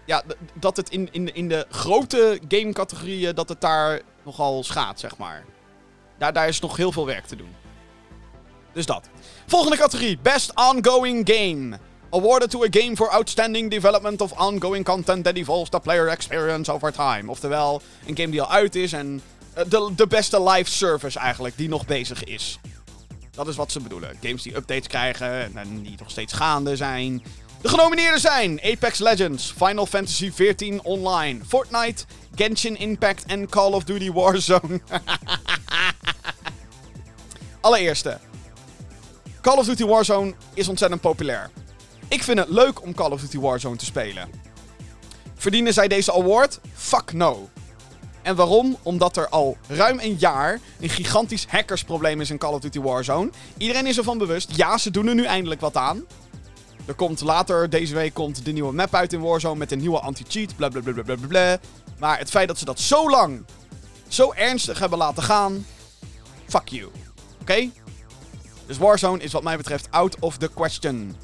ja, dat het in, in, in de grote game-categorieën. dat het daar nogal schaadt, zeg maar. Daar, daar is nog heel veel werk te doen. Dus dat. Volgende categorie: Best Ongoing Game. Awarded to a game for outstanding development of ongoing content that evolves the player experience over time. Oftewel, een game die al uit is en eh, de, de beste live service eigenlijk, die nog bezig is. Dat is wat ze bedoelen. Games die updates krijgen en, die nog steeds gaande zijn. De genomineerden zijn Apex Legends, Final Fantasy XIV Online, Fortnite, Genshin Impact en Call of Duty Warzone. Allereerste. Call of Duty Warzone is ontzettend populair. Ik vind het leuk om Call of Duty Warzone te spelen. Verdienen zij deze award? Fuck no. En waarom? Omdat er al ruim een jaar een gigantisch hackersprobleem is in Call of Duty Warzone. Iedereen is ervan bewust. Ja, ze doen er nu eindelijk wat aan. Er komt later deze week komt de nieuwe map uit in Warzone met een nieuwe anti-cheat. Bla bla bla bla bla bla, bla. Maar het feit dat ze dat zo lang, zo ernstig hebben laten gaan. Fuck you. Oké? Dus Warzone is wat mij betreft out of the question.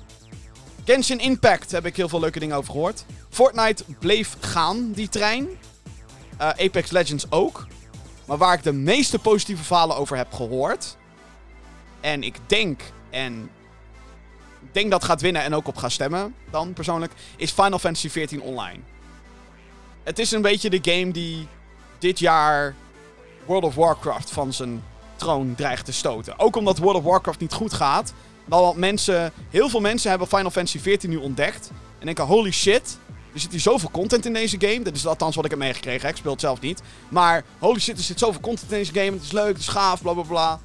Genshin Impact heb ik heel veel leuke dingen over gehoord. Fortnite bleef gaan, die trein. Eh, Apex Legends ook. Maar waar ik de meeste positieve verhalen over heb gehoord. En ik denk, en ik denk dat gaat winnen en ook op ga stemmen, dan persoonlijk, is Final Fantasy XIV Online. Het is een beetje de game die dit jaar World of Warcraft van zijn troon dreigt te stoten. Ook omdat World of Warcraft niet goed gaat. Want mensen, heel veel mensen hebben Final Fantasy XIV nu ontdekt. En denken, holy shit, er zit hier zoveel content in deze game. Dat is althans wat ik heb meegekregen. Ik speel het zelf niet. Maar holy shit, er zit zoveel content in deze game. Het is leuk, het is gaaf, bla bla bla.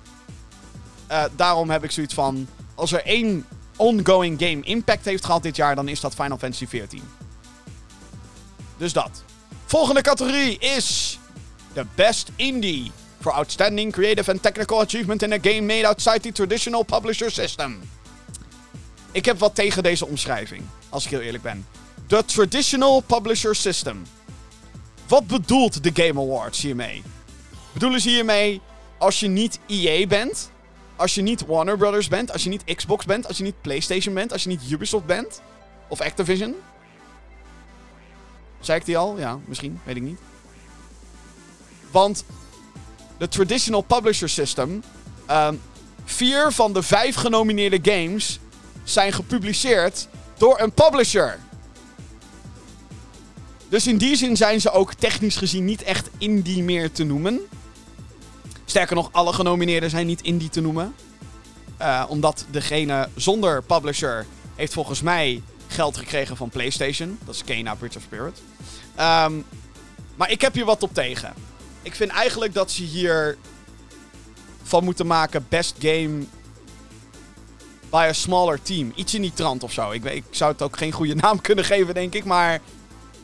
Eh, daarom heb ik zoiets van... Als er één ongoing game impact heeft gehad dit jaar... dan is dat Final Fantasy XIV. Dus dat. Volgende categorie is... The Best Indie. For outstanding creative and technical achievement in a game made outside the traditional publisher system. Ik heb wat tegen deze omschrijving, als ik heel eerlijk ben. The traditional publisher system. Wat bedoelt de Game Awards hiermee? Bedoelen ze hiermee als je niet EA bent? Als je niet Warner Brothers bent? Als je niet Xbox bent? Als je niet PlayStation bent? Als je niet Ubisoft bent? Of Activision? Zei ik die al? Ja, misschien. Weet ik niet. Want de traditional publisher system. ehm, vier van de vijf genomineerde games zijn gepubliceerd door een publisher. Dus in die zin zijn ze ook technisch gezien niet echt indie meer te noemen. Sterker nog, alle genomineerden zijn niet indie te noemen. Eh, omdat degene zonder publisher heeft volgens mij geld gekregen van PlayStation. Dat is Kena Bridge of Spirit. Ehm, maar ik heb hier wat op tegen. Ik vind eigenlijk dat ze hier van moeten maken best game by a smaller team. Iets in die trant of zo. Ik, zou het ook geen goede naam kunnen geven, denk ik. Maar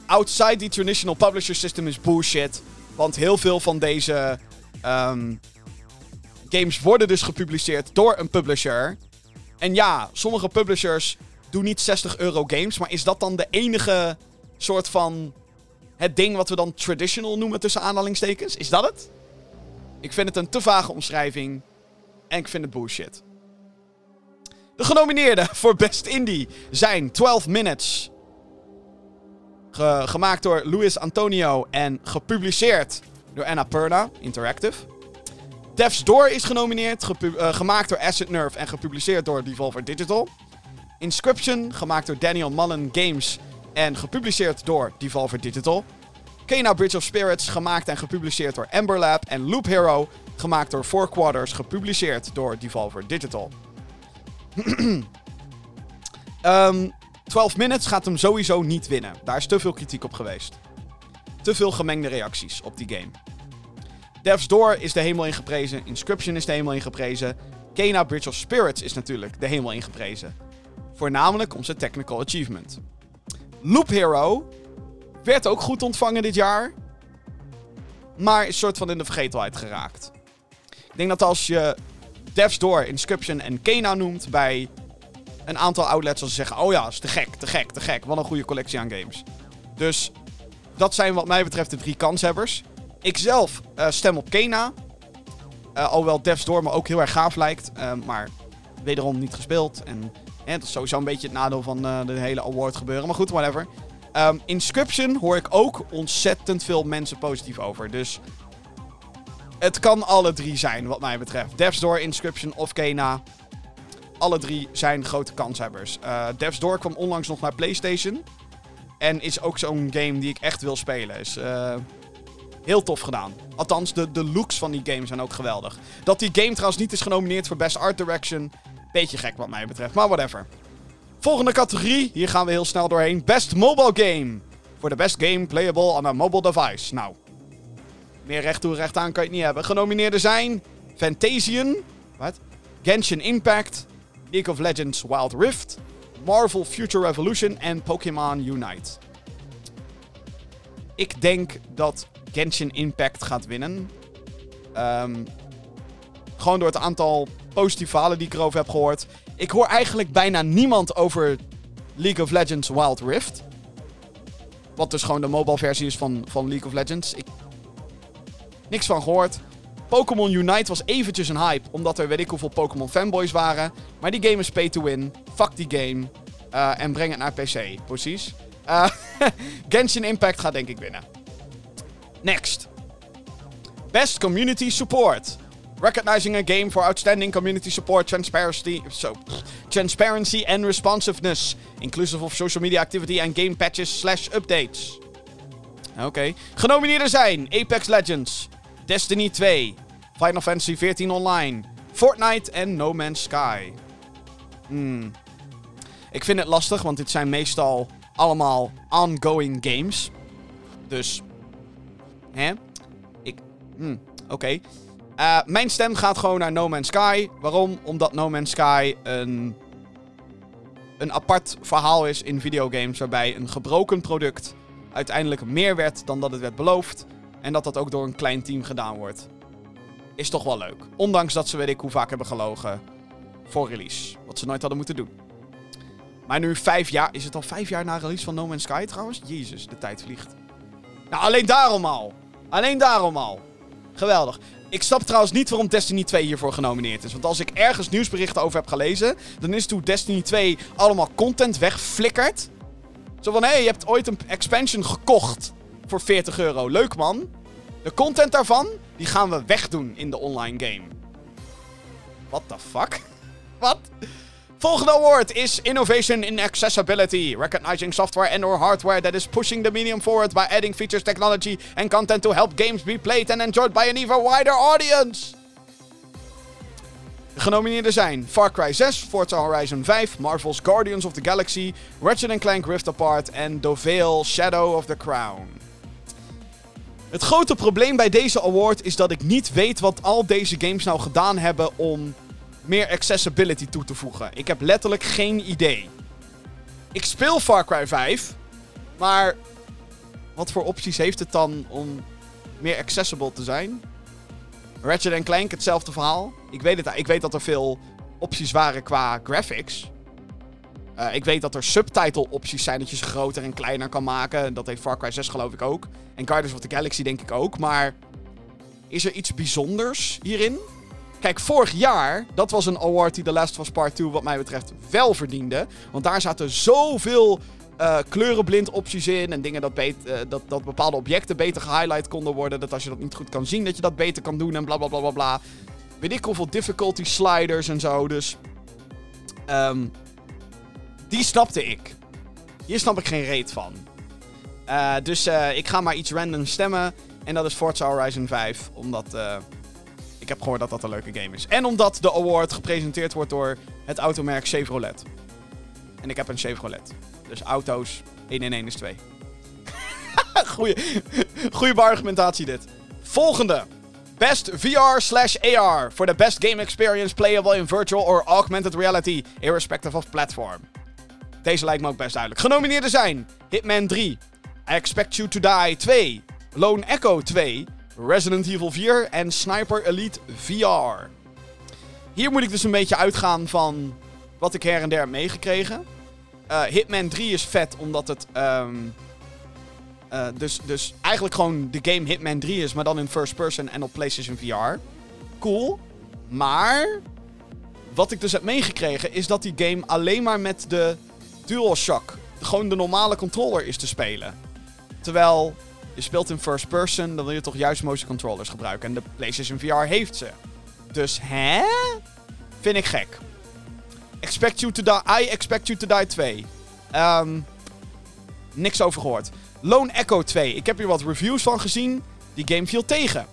outside the traditional publisher system is bullshit. Want heel veel van deze ehm, games worden dus gepubliceerd door een publisher. En ja, sommige publishers doen niet 60 euro games. Maar is dat dan de enige soort van het ding wat we dan traditional noemen tussen aanhalingstekens? Is dat het? Ik vind het een te vage omschrijving. En ik vind het bullshit. De genomineerden voor Best Indie zijn 12 Minutes. Ge- gemaakt door Luis Antonio en gepubliceerd door Annapurna Interactive. Death's Door is genomineerd, eh, gemaakt door Acid Nerve en gepubliceerd door Devolver Digital. Inscription, gemaakt door Daniel Mullen Games en gepubliceerd door Devolver Digital. Kena Bridge of Spirits, gemaakt en gepubliceerd door Ember Lab. En Loop Hero, gemaakt door Four Quarters, gepubliceerd door Devolver Digital. Ehm 12 Minutes gaat hem sowieso niet winnen. Daar is te veel kritiek op geweest. Te veel gemengde reacties op die game. Death's Door is de hemel ingeprezen. Inscription is de hemel ingeprezen. Kena Bridge of Spirits is natuurlijk de hemel ingeprezen. Voornamelijk om zijn technical achievement. Loop Hero werd ook goed ontvangen dit jaar. Maar is soort van in de vergetelheid geraakt. Ik denk dat als je Death's Door, Inscription en Kena noemt bij een aantal outlets, als ze zeggen: Oh ja, is te gek, te gek, te gek. Wat een goede collectie aan games. Dus dat zijn wat mij betreft de drie kanshebbers. Ik zelf eh, stem op Kena. Uh, alhoewel Devs Door me ook heel erg gaaf lijkt. Uh, maar wederom niet gespeeld. En dat is sowieso een beetje het nadeel van de hele award gebeuren. Maar goed, whatever. Um, Inscription hoor ik ook ontzettend veel mensen positief over. Dus het kan alle drie zijn, wat mij betreft. Devs Door, Inscription of Kena. Alle drie zijn grote kanshebbers. Uh, Devs Door kwam onlangs nog naar PlayStation. En is ook zo'n game die ik echt wil spelen. Is uh, heel tof gedaan. Althans, de, de looks van die game zijn ook geweldig. Dat die game trouwens niet is genomineerd voor Best Art Direction. Beetje gek wat mij betreft, maar whatever. Volgende categorie, hier gaan we heel snel doorheen. Best Mobile Game. Voor de best game playable on a mobile device. Nou, meer recht toe recht aan kan je het niet hebben. Genomineerden zijn Fantasian, wat? Genshin Impact, League of Legends Wild Rift, Marvel Future Revolution en Pokémon Unite. Ik denk dat Genshin Impact gaat winnen. Um, gewoon door het aantal positieve verhalen die ik erover heb gehoord. Ik hoor eigenlijk bijna niemand over League of Legends Wild Rift. Wat dus gewoon de mobile versie is van, van League of Legends. Ik... Niks van gehoord. Pokémon Unite was eventjes een hype, omdat er weet ik hoeveel Pokémon fanboys waren. Maar die game is pay to win. Fuck die game. Uh, en breng het naar PC. Precies. Uh, Genshin Impact gaat denk ik winnen. Next. Best Community Support. Recognizing a game for outstanding community support, transparency, so, transparency and responsiveness, inclusive of social media activity and game patches slash updates. Oké. Okay. Genomineerden zijn Apex Legends, Destiny 2, Final Fantasy XIV Online, Fortnite en No Man's Sky. Hmm. Ik vind het lastig, want dit zijn meestal allemaal ongoing games. Dus. Hè? Ik. Hmm. Oké. Uh, mijn stem gaat gewoon naar No Man's Sky. Waarom? Omdat No Man's Sky een, een apart verhaal is in videogames. Waarbij een gebroken product uiteindelijk meer werd dan dat het werd beloofd. En dat dat ook door een klein team gedaan wordt. Is toch wel leuk. Ondanks dat ze weet ik hoe vaak hebben gelogen voor release. Wat ze nooit hadden moeten doen. Maar nu vijf jaar... Is het al vijf jaar na release van No Man's Sky trouwens? Jezus, de tijd vliegt. Nou, alleen daarom al. Alleen daarom al. Geweldig. Ik snap trouwens niet waarom Destiny 2 hiervoor genomineerd is. Want als ik ergens nieuwsberichten over heb gelezen, dan is hoe Destiny 2 allemaal content wegflikkert. Zo van, hé, hey, je hebt ooit een expansion gekocht voor 40 euro. Leuk man. De content daarvan, die gaan we wegdoen in de online game. What the fuck? Wat? Volgende award is Innovation in Accessibility, recognizing software and or hardware that is pushing the medium forward by adding features, technology and content to help games be played and enjoyed by an even wider audience. De genomineerden zijn Far Cry 6, Forza Horizon 5, Marvel's Guardians of the Galaxy, Ratchet Clank Rift Apart en Dovale Shadow of the Crown. Het grote probleem bij deze award is dat ik niet weet wat al deze games nou gedaan hebben om meer accessibility toe te voegen. Ik heb letterlijk geen idee. Ik speel Far Cry 5, maar wat voor opties heeft het dan om meer accessible te zijn? Ratchet Clank, hetzelfde verhaal. Ik weet, het, ik weet dat er veel opties waren qua graphics. Uh, ik weet dat er subtitle opties zijn dat je ze groter en kleiner kan maken. Dat heeft Far Cry 6 geloof ik ook. En Guardians of the Galaxy denk ik ook. Maar is er iets bijzonders hierin? Kijk, vorig jaar, dat was een award die The Last of Us Part 2 wat mij betreft wel verdiende. Want daar zaten zoveel uh, kleurenblind opties in. En dingen dat, uh, dat, dat bepaalde objecten beter gehighlight konden worden. Dat als je dat niet goed kan zien, dat je dat beter kan doen. En bla bla bla bla bla. Weet ik hoeveel difficulty sliders en zo. Dus. Um, die snapte ik. Hier snap ik geen reet van. Uh, dus ik ga maar iets random stemmen. En dat is Forza Horizon 5. Omdat heb gehoord dat dat een leuke game is. En omdat de award gepresenteerd wordt door het automerk Chevrolet. En ik heb een Chevrolet. Dus auto's, 1 in 1 is 2. goeie, goeie argumentatie dit. Volgende. Best VR slash AR for the best game experience playable in virtual or augmented reality, irrespective of platform. Deze lijkt me ook best duidelijk. Genomineerden zijn Hitman 3, I Expect You to Die 2, Lone Echo 2, Resident Evil 4 en Sniper Elite VR. Hier moet ik dus een beetje uitgaan van wat ik her en der heb meegekregen. Uh, Hitman 3 is vet omdat het um, Eh, dus, dus eigenlijk gewoon de game Hitman 3 is, maar dan in first person en op PlayStation VR. Cool. Maar wat ik dus heb meegekregen is dat die game alleen maar met de DualShock, gewoon de normale controller, is te spelen. Terwijl je speelt in first person, dan wil je toch juist motion controllers gebruiken. En de PlayStation VR heeft ze. Dus hè? Vind ik gek. Expect you to die. I expect you to die 2. Ehm niks over gehoord. Lone Echo 2. Ik heb hier wat reviews van gezien. Die game viel tegen.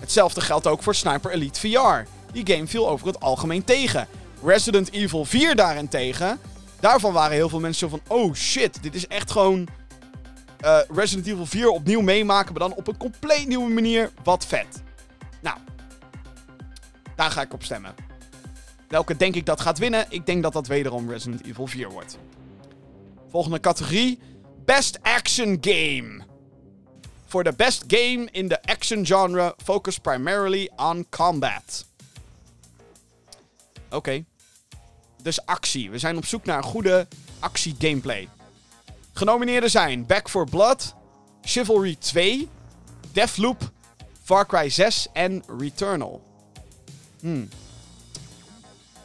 Hetzelfde geldt ook voor Sniper Elite VR. Die game viel over het algemeen tegen. Resident Evil 4 daarentegen. Daarvan waren heel veel mensen zo van: oh shit, dit is echt gewoon eh, Resident Evil 4 opnieuw meemaken, maar dan op een compleet nieuwe manier. Wat vet. Nou, daar ga ik op stemmen. Welke denk ik dat gaat winnen? Ik denk dat dat wederom Resident Evil 4 wordt. Volgende categorie: Best Action Game. Voor de best game in de action genre, focus primarily on combat. Oké. Dus actie. We zijn op zoek naar een goede actie gameplay. Genomineerden zijn Back 4 Blood, Chivalry 2, Deathloop, Far Cry 6 en Returnal. Hmm.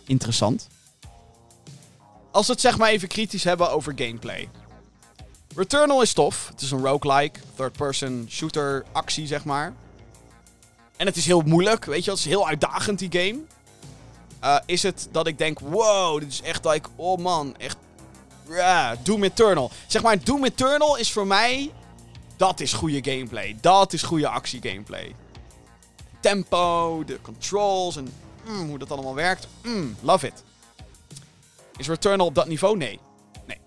Interessant. Als we het zeg maar even kritisch hebben over gameplay. Returnal is tof. Het is een roguelike, third-person shooter actie zeg maar. En het is heel moeilijk, weet je. Het is heel uitdagend die game. Uh, is het dat ik denk, wow, dit is echt like, oh man, echt Doom Eternal. Zeg maar, Doom Eternal is voor mij. Dat is goede gameplay. Dat is goede actie gameplay. Tempo, de controls en mm, hoe dat allemaal werkt. Mm, love it. Is Returnal op dat niveau? Nee. Nee.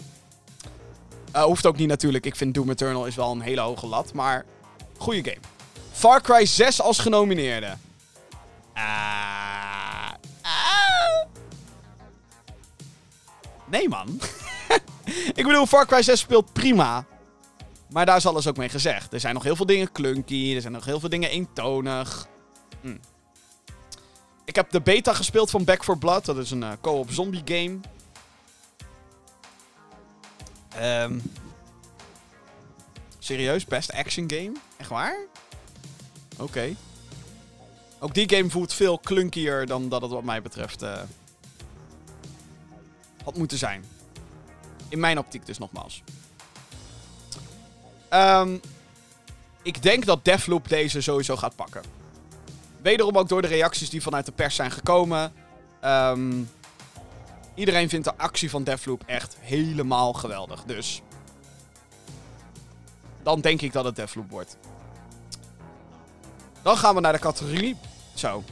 Uh, hoeft ook niet natuurlijk. Ik vind Doom Eternal is wel een hele hoge lat. Maar goede game. Far Cry 6 als genomineerde. Ah. ah. Nee, man. ik bedoel, Far Cry 6 speelt prima. Maar daar is alles ook mee gezegd. Er zijn nog heel veel dingen clunky. Er zijn nog heel veel dingen eentonig. Hm. Ik heb de beta gespeeld van Back 4 Blood. Dat is een uh, co-op zombie game. Um, serieus? Best action game? Echt waar? Oké. Ook die game voelt veel clunkier dan dat het wat mij betreft uh, had moeten zijn. In mijn optiek dus nogmaals. Um, ik denk dat Deathloop deze sowieso gaat pakken. Wederom ook door de reacties die vanuit de pers zijn gekomen. Um, iedereen vindt de actie van Deathloop echt helemaal geweldig. Dus dan denk ik dat het Deathloop wordt. Dan gaan we naar de categorie. Zo.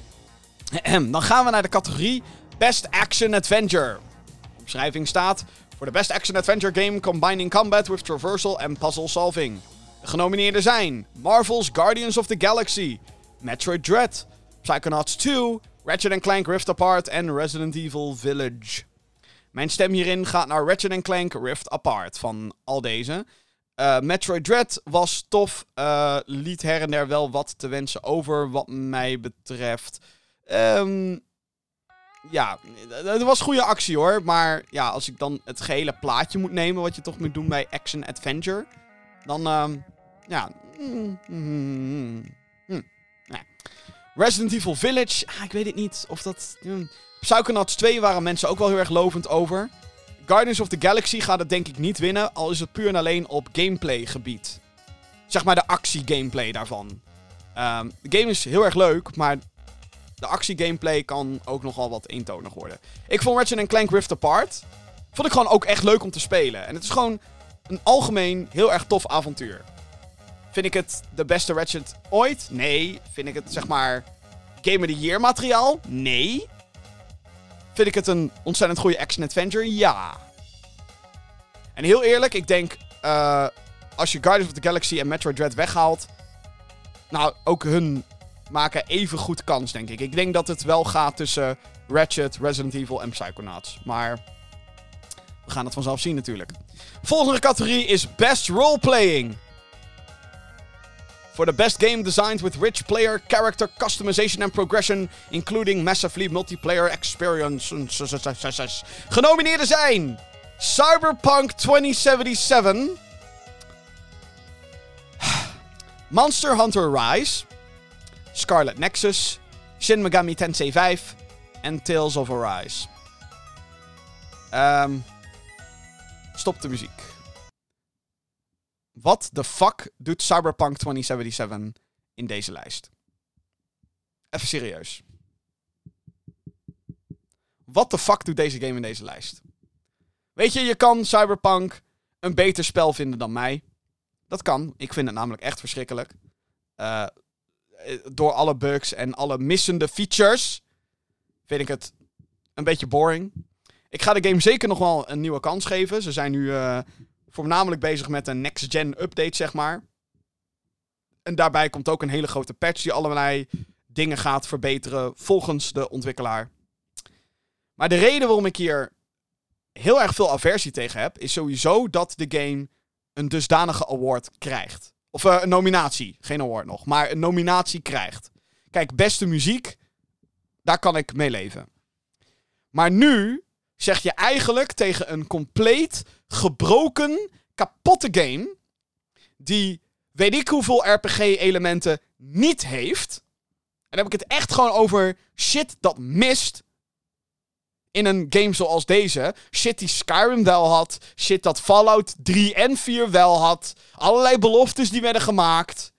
Dan gaan we naar de categorie Best Action Adventure. Omschrijving staat: voor de Best Action Adventure Game combining combat with traversal and puzzle solving. De genomineerden zijn Marvel's Guardians of the Galaxy, Metroid Dread, Psychonauts 2, Ratchet Clank Rift Apart en Resident Evil Village. Mijn stem hierin gaat naar Ratchet Clank Rift Apart van al deze. Uh, Metroid Dread was tof, uh, liet her en der wel wat te wensen over wat mij betreft. Um, ja, het was goede actie hoor. Maar ja, als ik dan het gehele plaatje moet nemen, wat je toch moet doen bij Action Adventure, dan, uh, ja. Resident Evil Village, ah, ik weet het niet of dat. Mm. Psychonauts 2 waren mensen ook wel heel erg lovend over. Guardians of the Galaxy gaat het denk ik niet winnen, al is het puur en alleen op gameplay gebied. Zeg maar de actie gameplay daarvan. Um, de game is heel erg leuk, maar de actie-gameplay kan ook nogal wat eentonig worden. Ik vond Ratchet Clank Rift Apart. Vond ik gewoon ook echt leuk om te spelen. En het is gewoon een algemeen heel erg tof avontuur. Vind ik het de beste Ratchet ooit? Nee. Vind ik het zeg maar Game of the Year materiaal? Nee. Vind ik het een ontzettend goede action-adventure? Ja. En heel eerlijk, ik denk... Uh, als je Guardians of the Galaxy en Metroid Dread weghaalt... Nou, ook hun maken even goed kans, denk ik. Ik denk dat het wel gaat tussen Ratchet, Resident Evil en Psychonauts. Maar we gaan het vanzelf zien natuurlijk. Volgende categorie is Best Roleplaying. For the best game designed with rich player character customization and progression, including massively multiplayer experiences. Genomineerden zijn Cyberpunk 2077, Monster Hunter Rise, Scarlet Nexus, Shin Megami Tensei 5 en Tales of Arise. Ehm stop de muziek. Wat de fuck doet Cyberpunk 2077 in deze lijst? Even serieus. Wat de fuck doet deze game in deze lijst? Weet je, je kan Cyberpunk een beter spel vinden dan mij. Dat kan. Ik vind het namelijk echt verschrikkelijk. Eh, door alle bugs en alle missende features vind ik het een beetje boring. Ik ga de game zeker nog wel een nieuwe kans geven. Ze zijn nu eh, voornamelijk bezig met een next-gen update, zeg maar. En daarbij komt ook een hele grote patch die allerlei dingen gaat verbeteren volgens de ontwikkelaar. Maar de reden waarom ik hier heel erg veel aversie tegen heb, is sowieso dat de game een dusdanige award krijgt. Of eh, een nominatie, geen award nog, maar een nominatie krijgt. Kijk, beste muziek, daar kan ik mee leven. Maar nu zeg je eigenlijk tegen een compleet gebroken, kapotte game, die weet ik hoeveel RPG-elementen niet heeft. En dan heb ik het echt gewoon over shit dat mist in een game zoals deze. Shit die Skyrim wel had. Shit dat Fallout 3 en 4 wel had. Allerlei beloftes die werden gemaakt.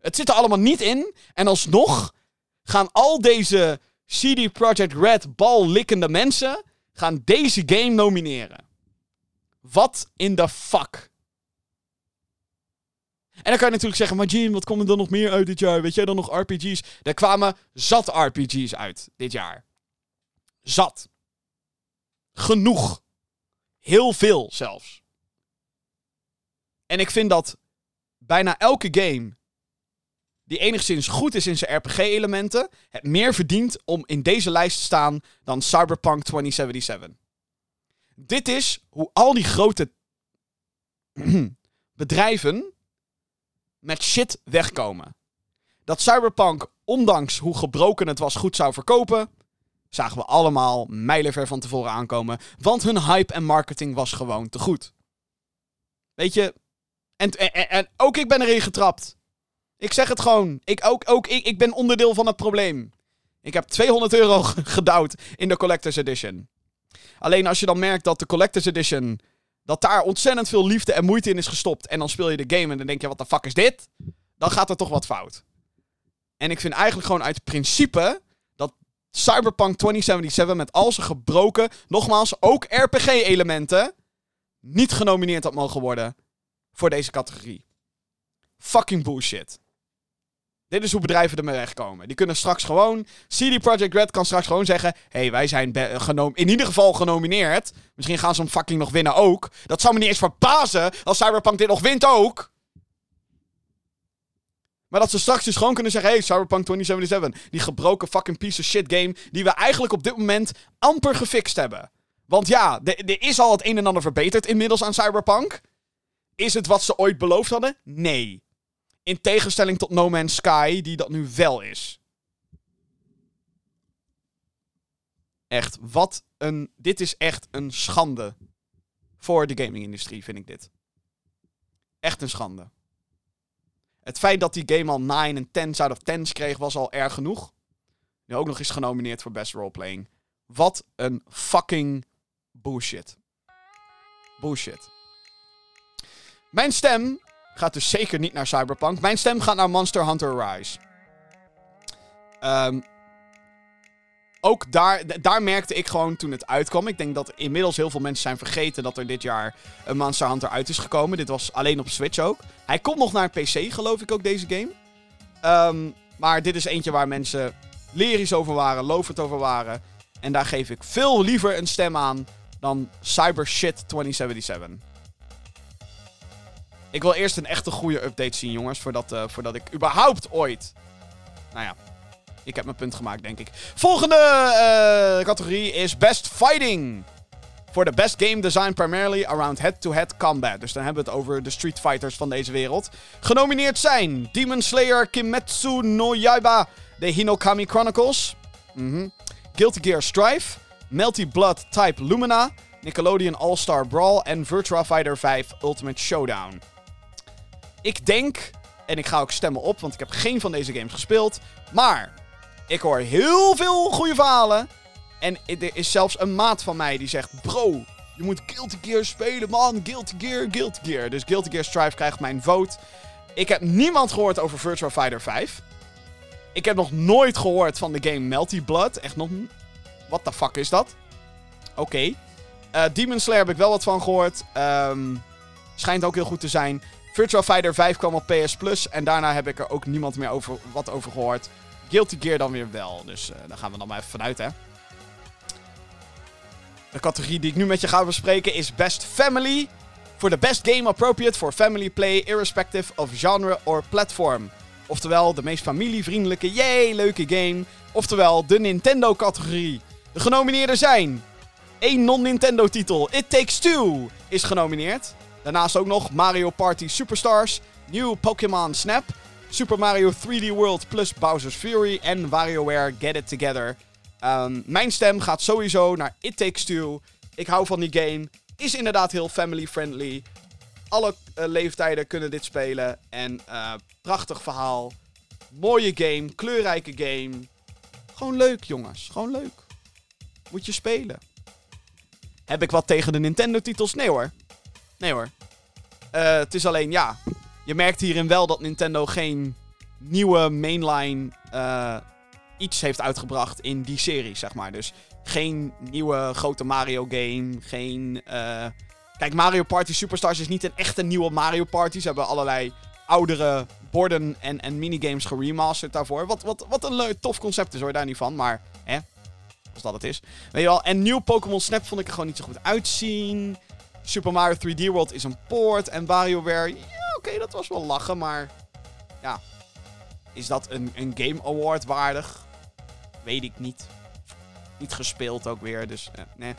Het zit er allemaal niet in. En alsnog gaan al deze CD Projekt Red ballikkende mensen... gaan deze game nomineren. Wat in de fuck? En dan kan je natuurlijk zeggen, maar Jim, wat komt er dan nog meer uit dit jaar? Weet jij dan nog RPG's? Er kwamen zat RPG's uit dit jaar. Zat. Genoeg. Heel veel zelfs. En ik vind dat bijna elke game die enigszins goed is in zijn RPG-elementen, het meer verdient om in deze lijst te staan dan Cyberpunk 2077. Dit is hoe al die grote bedrijven met shit wegkomen. Dat Cyberpunk, ondanks hoe gebroken het was, goed zou verkopen, zagen we allemaal mijlenver van tevoren aankomen. Want hun hype en marketing was gewoon te goed. Weet je, en, en, en ook ik ben erin getrapt. Ik zeg het gewoon. Ik, ook, ook ik, ik ben onderdeel van het probleem. Ik heb 200 euro gedouwd in de Collector's Edition. Alleen als je dan merkt dat de Collector's Edition. dat daar ontzettend veel liefde en moeite in is gestopt. en dan speel je de game en dan denk je: wat de fuck is dit? Dan gaat er toch wat fout. En ik vind eigenlijk gewoon uit principe. Cyberpunk 2077 met al zijn gebroken. nogmaals, ook RPG-elementen. niet genomineerd had mogen worden. voor deze categorie. Fucking bullshit. Dit is hoe bedrijven ermee wegkomen. Die kunnen straks gewoon. CD Projekt Red kan straks gewoon zeggen: hey, wij zijn genom in ieder geval genomineerd. Misschien gaan ze hem fucking nog winnen ook. Dat zou me niet eens verbazen als Cyberpunk dit nog wint ook. Maar dat ze straks dus gewoon kunnen zeggen: hey, Cyberpunk 2077. Die gebroken fucking piece of shit game. Die we eigenlijk op dit moment amper gefixt hebben. Want ja, er is al het een en ander verbeterd inmiddels aan Cyberpunk. Is het wat ze ooit beloofd hadden? Nee. In tegenstelling tot No Man's Sky, die dat nu wel is. Echt, wat een. Dit is echt een schande. Voor de gaming-industrie, vind ik dit. Echt een schande. Het feit dat die game al 9 en 10 out of 10 kreeg, was al erg genoeg. Nu ook nog eens genomineerd voor Best Roleplaying. Wat een fucking bullshit. Bullshit. Mijn stem gaat dus zeker niet naar Cyberpunk. Mijn stem gaat naar Monster Hunter Rise. Um, ook daar, daar merkte ik gewoon toen het uitkwam. Ik denk dat inmiddels heel veel mensen zijn vergeten dat er dit jaar een Monster Hunter uit is gekomen. Dit was alleen op Switch ook. Hij komt nog naar PC, geloof ik ook, deze game. Um, maar dit is eentje waar mensen lyrisch over waren, lovend over waren. En daar geef ik veel liever een stem aan dan Cyber Shit 2077. Ik wil eerst een echte goede update zien, jongens. Voordat, uh, voordat ik überhaupt ooit. Nou ja, ik heb mijn punt gemaakt, denk ik. Volgende uh, categorie is Best Fighting. Voor de best game design primarily around head-to-head -head combat. Dus dan hebben we het over de Street Fighters van deze wereld. Genomineerd zijn Demon Slayer Kimetsu no Yaiba The Hinokami Chronicles. Mm. Guilty Gear Strife. Melty Blood Type Lumina. Nickelodeon All-Star Brawl en Virtua Fighter 5 Ultimate Showdown. Ik denk, En ik ga ook stemmen op, want ik heb geen van deze games gespeeld. Maar ik hoor heel veel goede verhalen. En er is zelfs een maat van mij die zegt: Bro, je moet Guilty Gear spelen, man. Guilty Gear, Guilty Gear. Dus Guilty Gear Strive krijgt mijn vote. Ik heb niemand gehoord over Virtua Fighter 5. Ik heb nog nooit gehoord van de game Melty Blood. Echt nog. What the fuck is dat? Oké. Eh, Demon Slayer heb ik wel wat van gehoord. Ehm, schijnt ook heel goed te zijn. Virtua Fighter 5 kwam op PS Plus. En daarna heb ik er ook niemand meer over, wat over gehoord. Guilty Gear dan weer wel. Dus uh, daar gaan we dan maar even vanuit, hè. De categorie die ik nu met je ga bespreken is Best Family. Voor de best game appropriate for family play, irrespective of genre or platform. Oftewel, de meest familievriendelijke, yay, leuke game. Oftewel, de Nintendo-categorie. De genomineerden zijn... één non-Nintendo-titel, It Takes Two, is genomineerd. Daarnaast ook nog Mario Party Superstars, New Pokémon Snap, Super Mario 3D World plus Bowser's Fury en WarioWare Get It Together. Um, mijn stem gaat sowieso naar It Takes Two. Ik hou van die game. Is inderdaad heel family-friendly. Alle uh, leeftijden kunnen dit spelen. En uh, prachtig verhaal. Mooie game. Kleurrijke game. Gewoon leuk, jongens. Gewoon leuk. Moet je spelen. Heb ik wat tegen de Nintendo-titels? Nee hoor. Nee hoor. Uh, het is alleen, ja. Je merkt hierin wel dat Nintendo geen nieuwe mainline iets heeft uitgebracht in die serie, zeg maar. Dus geen nieuwe grote Mario game. Geen. Uh... Kijk, Mario Party Superstars is niet een echte nieuwe Mario Party. Ze hebben allerlei oudere borden en, en minigames geremasterd daarvoor. Wat, wat, wat een leuk, tof concept is hoor, daar niet van. Maar, hè, als dat het is. Weet je wel, en nieuw Pokémon Snap vond ik er gewoon niet zo goed uitzien. Super Mario 3D World is een poort. En WarioWare, oké, dat was wel lachen, maar... Ja, is dat een, een Game Award waardig? Weet ik niet. Niet gespeeld ook weer, dus eh, nee.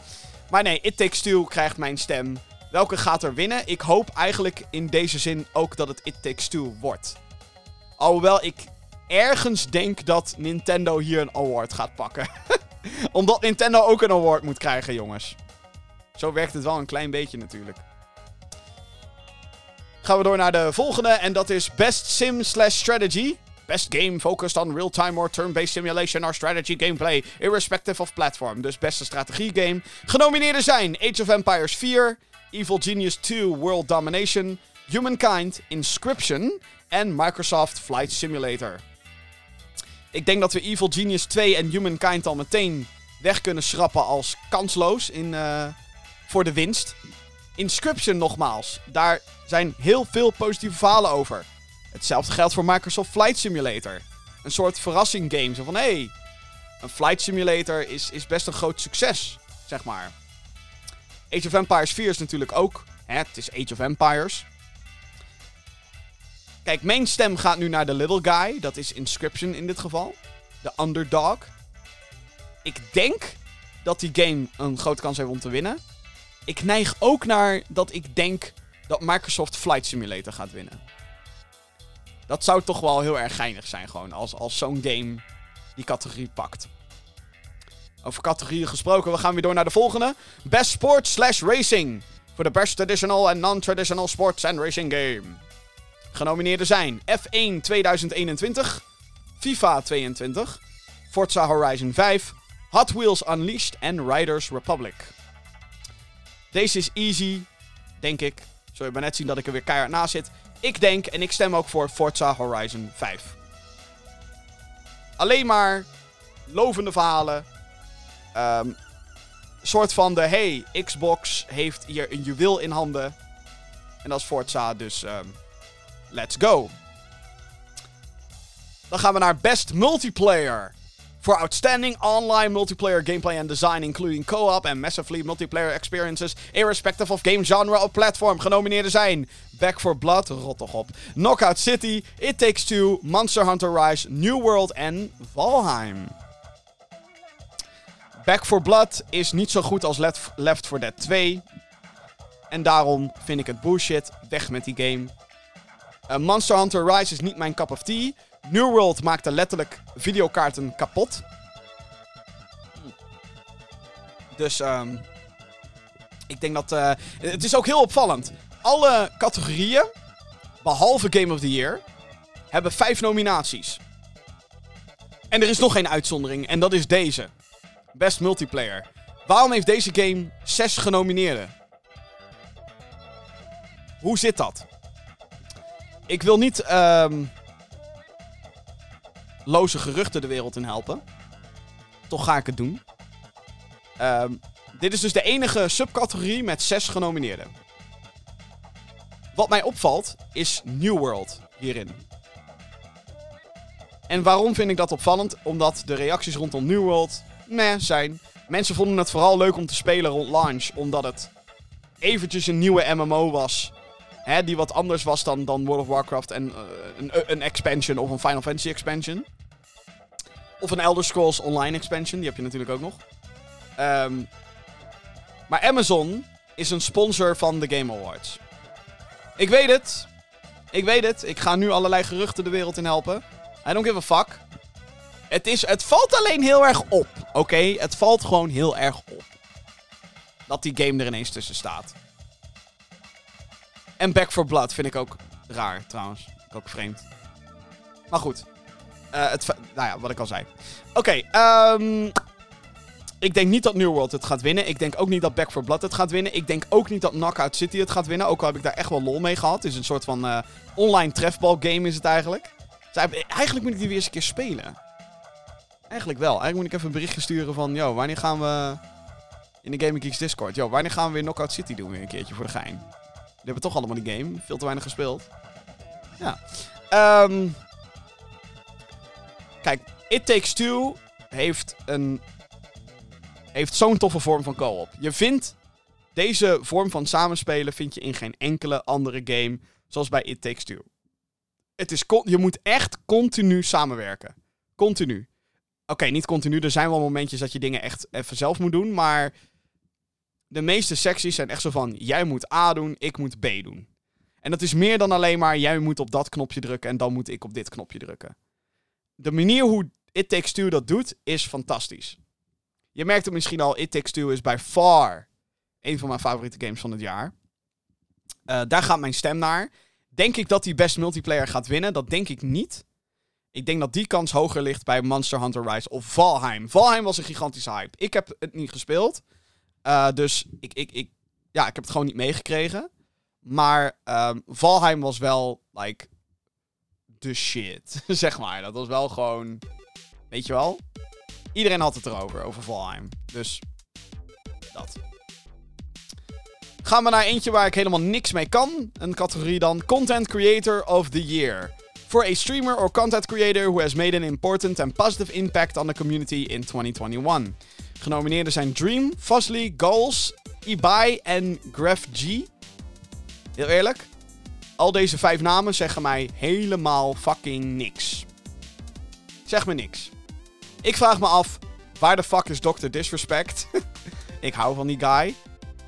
Maar nee, It Takes Two krijgt mijn stem. Welke gaat er winnen? Ik hoop eigenlijk in deze zin ook dat het It Takes Two wordt. Alhoewel ik ergens denk dat Nintendo hier een award gaat pakken. Omdat Nintendo ook een award moet krijgen, jongens. Zo werkt het wel een klein beetje natuurlijk. Gaan we door naar de volgende en dat is Best Sim slash Strategy. Best game focused on real-time or turn-based simulation or strategy gameplay, irrespective of platform. Dus beste strategiegame. Genomineerden zijn Age of Empires 4, Evil Genius 2 World Domination, Humankind, Inscription en Microsoft Flight Simulator. Ik denk dat we Evil Genius 2 en Humankind al meteen weg kunnen schrappen als kansloos in, uh, voor de winst. Inscription nogmaals, daar zijn heel veel positieve verhalen over. Hetzelfde geldt voor Microsoft Flight Simulator. Een soort verrassing game. Zo van, hé, hey, een Flight Simulator is, is best een groot succes, zeg maar. Age of Empires 4 is natuurlijk ook. Hè, het is Age of Empires. Kijk, mijn stem gaat nu naar de little guy. Dat is Inscription in dit geval. De underdog. Ik denk dat die game een grote kans heeft om te winnen. Ik neig ook naar dat ik denk dat Microsoft Flight Simulator gaat winnen. Dat zou toch wel heel erg geinig zijn, gewoon. Als, als zo'n game die categorie pakt. Over categorieën gesproken, we gaan weer door naar de volgende. Best Sport slash Racing. Voor de best traditional en non-traditional sports and racing game. Genomineerden zijn F1 2021, FIFA 22, Forza Horizon 5, Hot Wheels Unleashed en Riders Republic. Deze is easy, denk ik. Zul je net zien dat ik er weer keihard naast zit. Ik denk en ik stem ook voor Forza Horizon 5. Alleen maar lovende verhalen. Um, soort van de hey, Xbox heeft hier een juweel in handen. En dat is Forza, dus um, let's go. Dan gaan we naar Best Multiplayer. For outstanding online multiplayer gameplay and design, including co-op and massively multiplayer experiences, irrespective of game genre or platform, genomineerden zijn Back for Blood, rot toch op, Knockout City, It Takes Two, Monster Hunter Rise, New World en Valheim. Back for Blood is niet zo goed als Left 4 Dead 2. En daarom vind ik het bullshit. Weg met die game. Uh, Monster Hunter Rise is niet mijn cup of tea. New World maakte letterlijk videokaarten kapot. Dus um, ik denk dat... Uh, het is ook heel opvallend. Alle categorieën, behalve Game of the Year, hebben vijf nominaties. En er is nog geen uitzondering, en dat is deze. Best Multiplayer. Waarom heeft deze game zes genomineerden? Hoe zit dat? Ik wil niet ehm loze geruchten de wereld in helpen. Toch ga ik het doen. Ehm, dit is dus de enige subcategorie met zes genomineerden. Wat mij opvalt is New World hierin. En waarom vind ik dat opvallend? Omdat de reacties rondom New World meh zijn. Mensen vonden het vooral leuk om te spelen rond launch, omdat het eventjes een nieuwe MMO was. Die wat anders was dan, dan World of Warcraft en eh, een, een expansion of een Final Fantasy expansion. Of een Elder Scrolls Online expansion, die heb je natuurlijk ook nog. Ehm, maar Amazon is een sponsor van de Game Awards. Ik weet het. Ik weet het. Ik ga nu allerlei geruchten de wereld in helpen. I don't give a fuck. Het, is, het valt alleen heel erg op. Oké? Het valt gewoon heel erg op. Dat die game er ineens tussen staat. En Back for Blood vind ik ook raar, trouwens. Ook vreemd. Maar goed. Eh, het, nou ja, wat ik al zei. Oké, ehm ik denk niet dat New World het gaat winnen. Ik denk ook niet dat Back for Blood het gaat winnen. Ik denk ook niet dat Knockout City het gaat winnen. Ook al heb ik daar echt wel lol mee gehad. Het is een soort van eh, online trefbal game is het eigenlijk. Eigenlijk moet ik die weer eens een keer spelen. Eigenlijk wel. Eigenlijk moet ik even een berichtje sturen van... Yo, wanneer gaan we... In de Gaming Geeks Discord. Yo, wanneer gaan we weer Knockout City doen weer een keertje voor de gein? Hebben toch allemaal die game. Veel te weinig gespeeld. Ja. Ehm kijk, It Takes Two heeft een... Heeft zo'n toffe vorm van co-op. Je vindt... Deze vorm van samenspelen vind je in geen enkele andere game. Zoals bij It Takes Two. Het is je moet echt continu samenwerken. Continu. Oké, niet continu. Er zijn wel momentjes dat je dingen echt even zelf moet doen. Maar de meeste secties zijn echt zo van... Jij moet A doen, ik moet B doen. En dat is meer dan alleen maar... Jij moet op dat knopje drukken en dan moet ik op dit knopje drukken. De manier hoe It Takes Two dat doet, is fantastisch. Je merkt het misschien al. It Takes Two is by far... een van mijn favoriete games van het jaar. Eh, daar gaat mijn stem naar. Denk ik dat die best multiplayer gaat winnen? Dat denk ik niet. Ik denk dat die kans hoger ligt bij Monster Hunter Rise of Valheim. Valheim was een gigantische hype. Ik heb het niet gespeeld. Eh, dus ik, ik, ik, ja, ik heb het gewoon niet meegekregen. Maar ehm, Valheim was wel, like, de shit. zeg maar. Dat was wel gewoon, weet je wel? Iedereen had het erover, over Valheim. Dus, dat. Gaan we naar eentje waar ik helemaal niks mee kan. Een categorie dan Content Creator of the Year. For a streamer or content creator who has made an important and positive impact on the community in 2021. Genomineerden zijn Dream, Fuzly, Goals, Ibai en Graph G. Heel eerlijk, al deze vijf namen zeggen mij helemaal fucking niks. Zeg me niks. Ik vraag me af, waar de fuck is Dr. Disrespect? ik hou van die guy.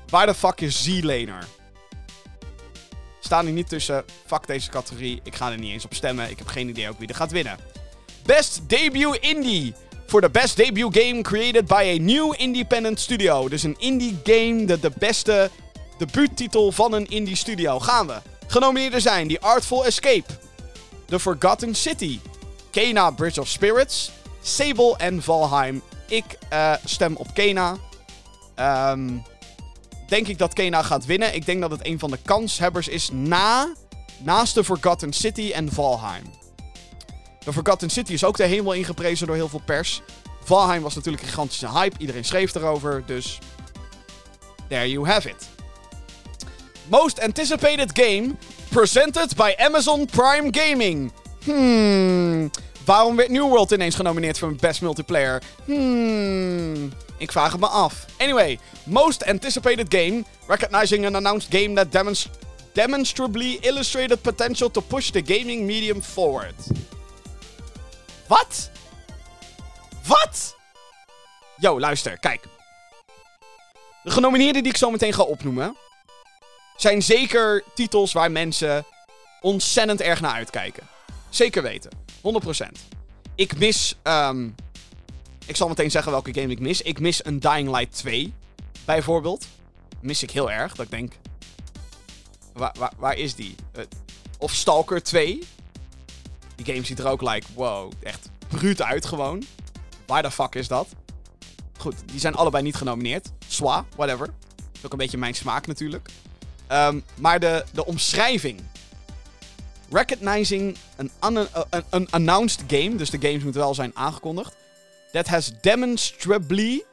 Waar de fuck is Z-Laner? Staan hier niet tussen. Fuck deze categorie. Ik ga er niet eens op stemmen. Ik heb geen idee ook wie er gaat winnen. Best Debut Indie. Voor de best debut game created by a new independent studio. Dus een indie game, de, de beste debuuttitel van een indie studio. Gaan we. Genomineerden zijn The Artful Escape. The Forgotten City. Kena Bridge of Spirits. Sable en Valheim. Ik eh, stem op Kena. Ehm denk ik dat Kena gaat winnen. Ik denk dat het een van de kanshebbers is na, naast de Forgotten City en Valheim. De Forgotten City is ook de hemel ingeprezen door heel veel pers. Valheim was natuurlijk een gigantische hype. Iedereen schreef erover, dus... There you have it. Most anticipated game presented by Amazon Prime Gaming. Hmm... Waarom werd New World ineens genomineerd voor Best Multiplayer? Hmm... Ik vraag het me af. Anyway, most anticipated game, recognizing an announced game that demonst demonstrably illustrated potential to push the gaming medium forward. Wat? Wat? Yo, luister, kijk. De genomineerden die ik zo meteen ga opnoemen, zijn zeker titels waar mensen ontzettend erg naar uitkijken. Zeker weten. 100%. Ik mis ehm, ik zal meteen zeggen welke game ik mis. Ik mis een Dying Light 2, bijvoorbeeld. Mis ik heel erg, dat ik denk... Waar, waar, waar is die? Eh, of Stalker 2. Die game ziet er ook like, wow, echt bruut uit gewoon. Waar de fuck is dat? Goed, die zijn allebei niet genomineerd. Swa, whatever. Dat is ook een beetje mijn smaak natuurlijk. Ehm, maar de, de omschrijving. Recognizing an, an announced game, dus de games moeten wel zijn aangekondigd. That has demonstrably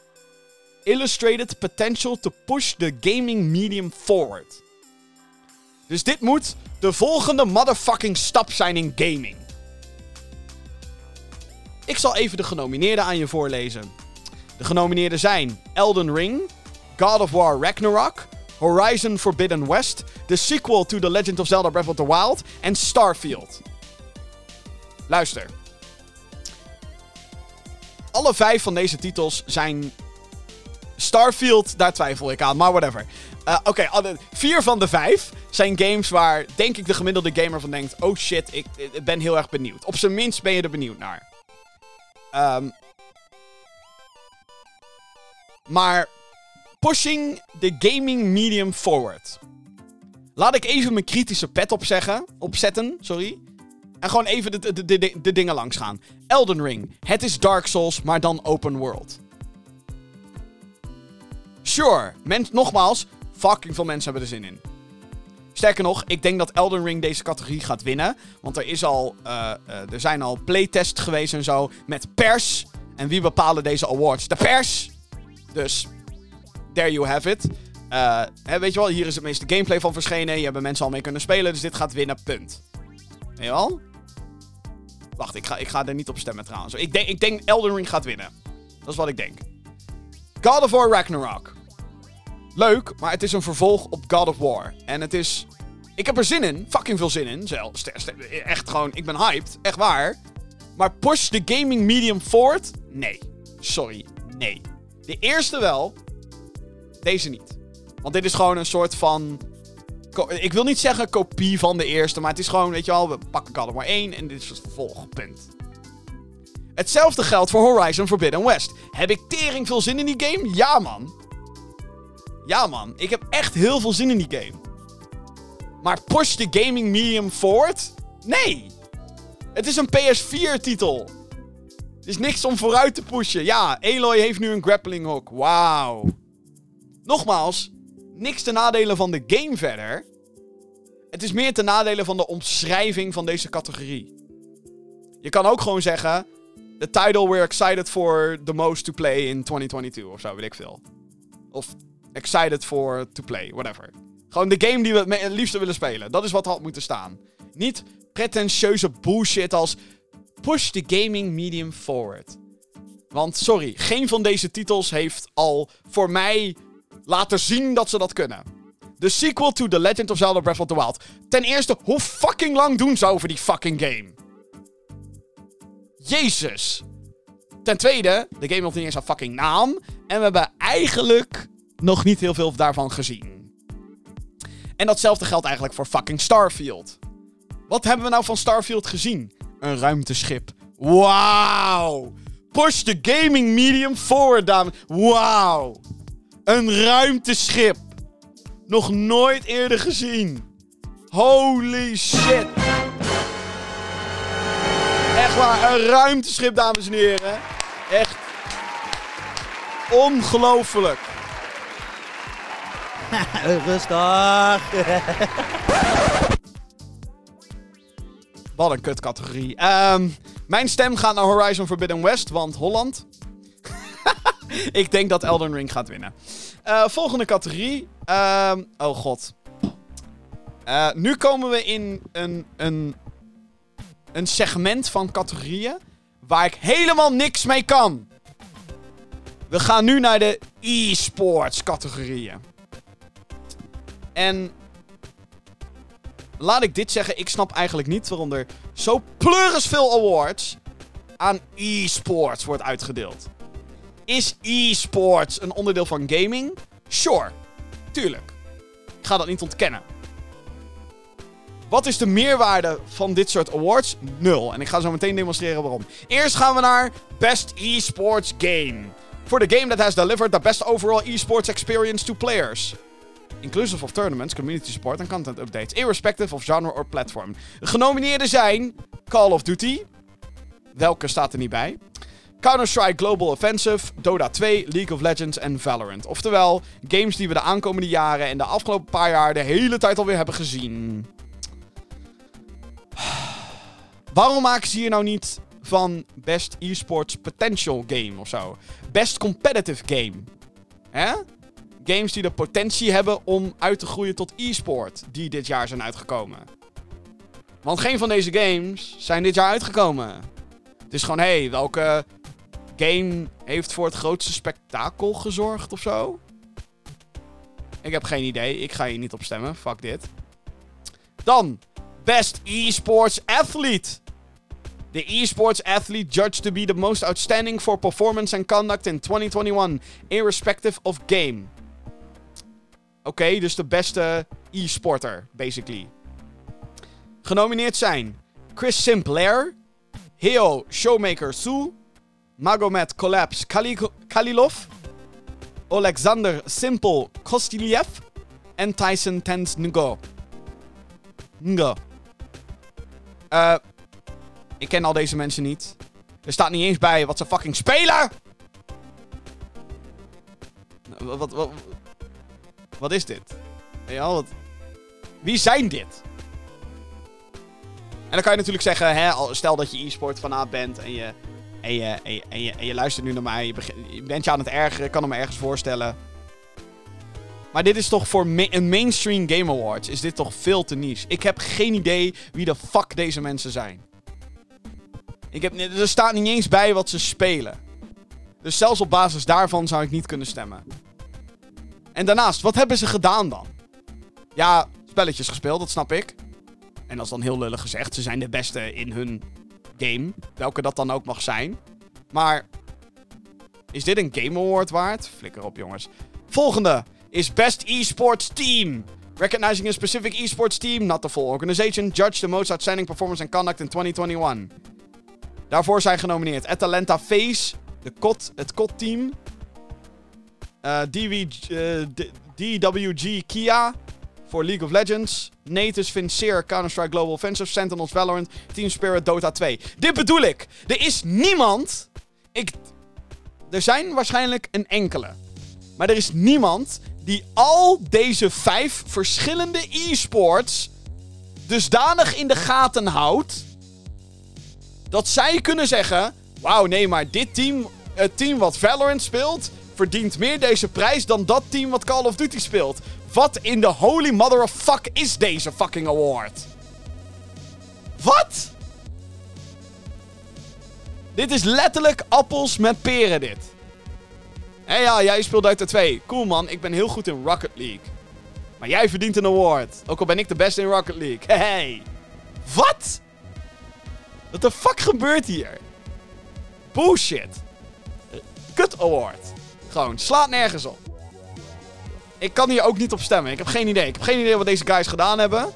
illustrated potential to push the gaming medium forward. Dus dit moet de volgende motherfucking stap zijn in gaming. Ik zal even de genomineerden aan je voorlezen. De genomineerden zijn Elden Ring, God of War Ragnarok, Horizon Forbidden West, de sequel to The Legend of Zelda Breath of the Wild en Starfield. Luister. Alle vijf van deze titels zijn. Starfield, daar twijfel ik aan, maar whatever. Eh, Oké, alle- vier van de vijf zijn games waar, denk ik, de gemiddelde gamer van denkt: oh shit, ik, ik ben heel erg benieuwd. Op zijn minst ben je er benieuwd naar. Ehm, maar pushing the gaming medium forward. Laat ik even mijn kritische pet opzeggen, opzetten, sorry. En gewoon even de, de, de, de, dingen langs gaan. Elden Ring. Het is Dark Souls, maar dan open world. Sure, mens, nogmaals, fucking veel mensen hebben er zin in. Sterker nog, ik denk dat Elden Ring deze categorie gaat winnen. Want er, is al, eh, eh, er zijn al playtests geweest en zo met pers. En wie bepalen deze awards? De pers! Dus, there you have it. Eh, hè, weet je wel, hier is het meeste gameplay van verschenen. Hier hebben mensen al mee kunnen spelen, dus dit gaat winnen, punt. Weet je wel? Wacht, ik ga, ik ga er niet op stemmen trouwens. Ik denk, ik denk Elden Ring gaat winnen. Dat is wat ik denk. God of War Ragnarok. Leuk, maar het is een vervolg op God of War. En het is... Ik heb er zin in. Fucking veel zin in. Zelf, ster- ster- echt gewoon, ik ben hyped. Echt waar. Maar push the gaming medium forward? Nee. Sorry. Nee. De eerste wel. Deze niet. Want dit is gewoon een soort van... Ik wil niet zeggen kopie van de eerste, maar het is gewoon, weet je wel, we pakken of War 1 en dit is het vervolg. Punt. Hetzelfde geldt voor Horizon Forbidden West. Heb ik tering veel zin in die game? Ja, man. Ja, man. Ik heb echt heel veel zin in die game. Maar push the gaming medium forward? Nee. Het is een PS4-titel. Er is niks om vooruit te pushen. Ja, Aloy heeft nu een grappling hook. Wauw. Nogmaals, niks ten nadele van de game verder. Het is meer ten nadele van de omschrijving van deze categorie. Je kan ook gewoon zeggen... The title we're excited for the most to play in 2022 of zo, weet ik veel. Of excited for to play, whatever. Gewoon de game die we het het willen spelen. Dat is wat had moeten staan. Niet pretentieuze bullshit als push the gaming medium forward. Want sorry, geen van deze titels heeft al voor mij laten zien dat ze dat kunnen. De sequel to The Legend of Zelda Breath of the Wild. Ten eerste, hoe fucking lang doen ze over die fucking game? Jezus. Ten tweede, de game heeft niet een fucking naam. En we hebben eigenlijk nog niet heel veel daarvan gezien. En datzelfde geldt eigenlijk voor fucking Starfield. Wat hebben we nou van Starfield gezien? Een ruimteschip. Wauw. Push the gaming medium forward, dames. Wauw. Een ruimteschip. Nog nooit eerder gezien. Holy shit. Echt waar, een ruimteschip, dames en heren. Echt. Ongelooflijk. Rustig. Wat een kutcategorie. Ehm mijn stem gaat naar Horizon Forbidden West, want Holland. Ik denk dat Elden Ring gaat winnen. Eh, volgende categorie. Ehm, oh god. Eh, nu komen we in een, een, een segment van categorieën waar ik helemaal niks mee kan. We gaan nu naar de e-sports categorieën. En laat ik dit zeggen, ik snap eigenlijk niet waarom er zo pleuris veel awards aan e-sports wordt uitgedeeld. Is e-sports een onderdeel van gaming? Sure, tuurlijk. Ik ga dat niet ontkennen. Wat is de meerwaarde van dit soort awards? Nul. En ik ga zo meteen demonstreren waarom. Eerst gaan we naar Best Esports Game. For the game that has delivered the best overall esports experience to players. Inclusive of tournaments, community support en content updates. Irrespective of genre or platform. De genomineerden zijn Call of Duty. Welke staat er niet bij? Counter-Strike Global Offensive, Dota 2, League of Legends en Valorant. Oftewel, games die we de aankomende jaren en de afgelopen paar jaar de hele tijd alweer hebben gezien. Waarom maken ze hier nou niet van Best Esports Potential Game of zo? Best Competitive Game. Hè? Games die de potentie hebben om uit te groeien tot e-sport, die dit jaar zijn uitgekomen. Want geen van deze games zijn dit jaar uitgekomen. Het is gewoon, hé, hey, welke game heeft voor het grootste spektakel gezorgd of zo? Ik heb geen idee. Ik ga hier niet op stemmen. Fuck dit. Dan, Best Esports Athlete. The esports athlete judged to be the most outstanding for performance and conduct in 2021, irrespective of game. Oké, dus de beste e-sporter, basically. Genomineerd zijn Chris Sinclair, Heo Showmaker Su, Magomed Collapse Kali- Kalilov, Alexander Simple Kostiliev en Tyson Tens Ngo. Ngo. Eh, ik ken al deze mensen niet. Er staat niet eens bij wat ze fucking spelen! Wat, wat, wat, is dit? Wat... Wie zijn dit? En dan kan je natuurlijk zeggen, hè, stel dat je e-sport fanaat bent en je, en, je, en, je, luistert nu naar mij, je, bent je aan het ergeren, kan het me ergens voorstellen. Maar dit is toch voor een mainstream Game Awards, is dit toch veel te niche. Ik heb geen idee wie de fuck deze mensen zijn. Ik heb, er staat niet eens bij wat ze spelen. Dus zelfs op basis daarvan zou ik niet kunnen stemmen. En daarnaast, wat hebben ze gedaan dan? Ja, spelletjes gespeeld, dat snap ik. En dat is dan heel lullig gezegd. Ze zijn de beste in hun game. Welke dat dan ook mag zijn. Maar is dit een Game Award waard? Flikker op, jongens. Volgende is Best Esports Team. Recognizing a specific esports team, not the full organization, judge the most outstanding performance and conduct in 2021. Daarvoor zijn genomineerd Atalanta Face, de COD, het COD-team. eh, DW, eh, DWG Kia voor League of Legends. Natus Vincere Counter-Strike Global Offensive, Sentinels Valorant, Team Spirit Dota 2. Dit bedoel ik. Er is niemand. Ik, er zijn waarschijnlijk een enkele. Maar er is niemand die al deze vijf verschillende e-sports dusdanig in de gaten houdt. Dat zij kunnen zeggen: Wauw, nee, maar dit team, het team wat Valorant speelt, verdient meer deze prijs dan dat team wat Call of Duty speelt. Wat in de holy mother of fuck is deze fucking award? Wat? Dit is letterlijk appels met peren, dit. Hé ja, jij speelt uit de 2. Cool man, ik ben heel goed in Rocket League. Maar jij verdient een award. Ook al ben ik de beste in Rocket League. Hey. Wat? Wat de fuck gebeurt hier? Bullshit. Kut award. Gewoon, slaat nergens op. Ik kan hier ook niet op stemmen. Ik heb geen idee. Ik heb geen idee wat deze guys gedaan hebben.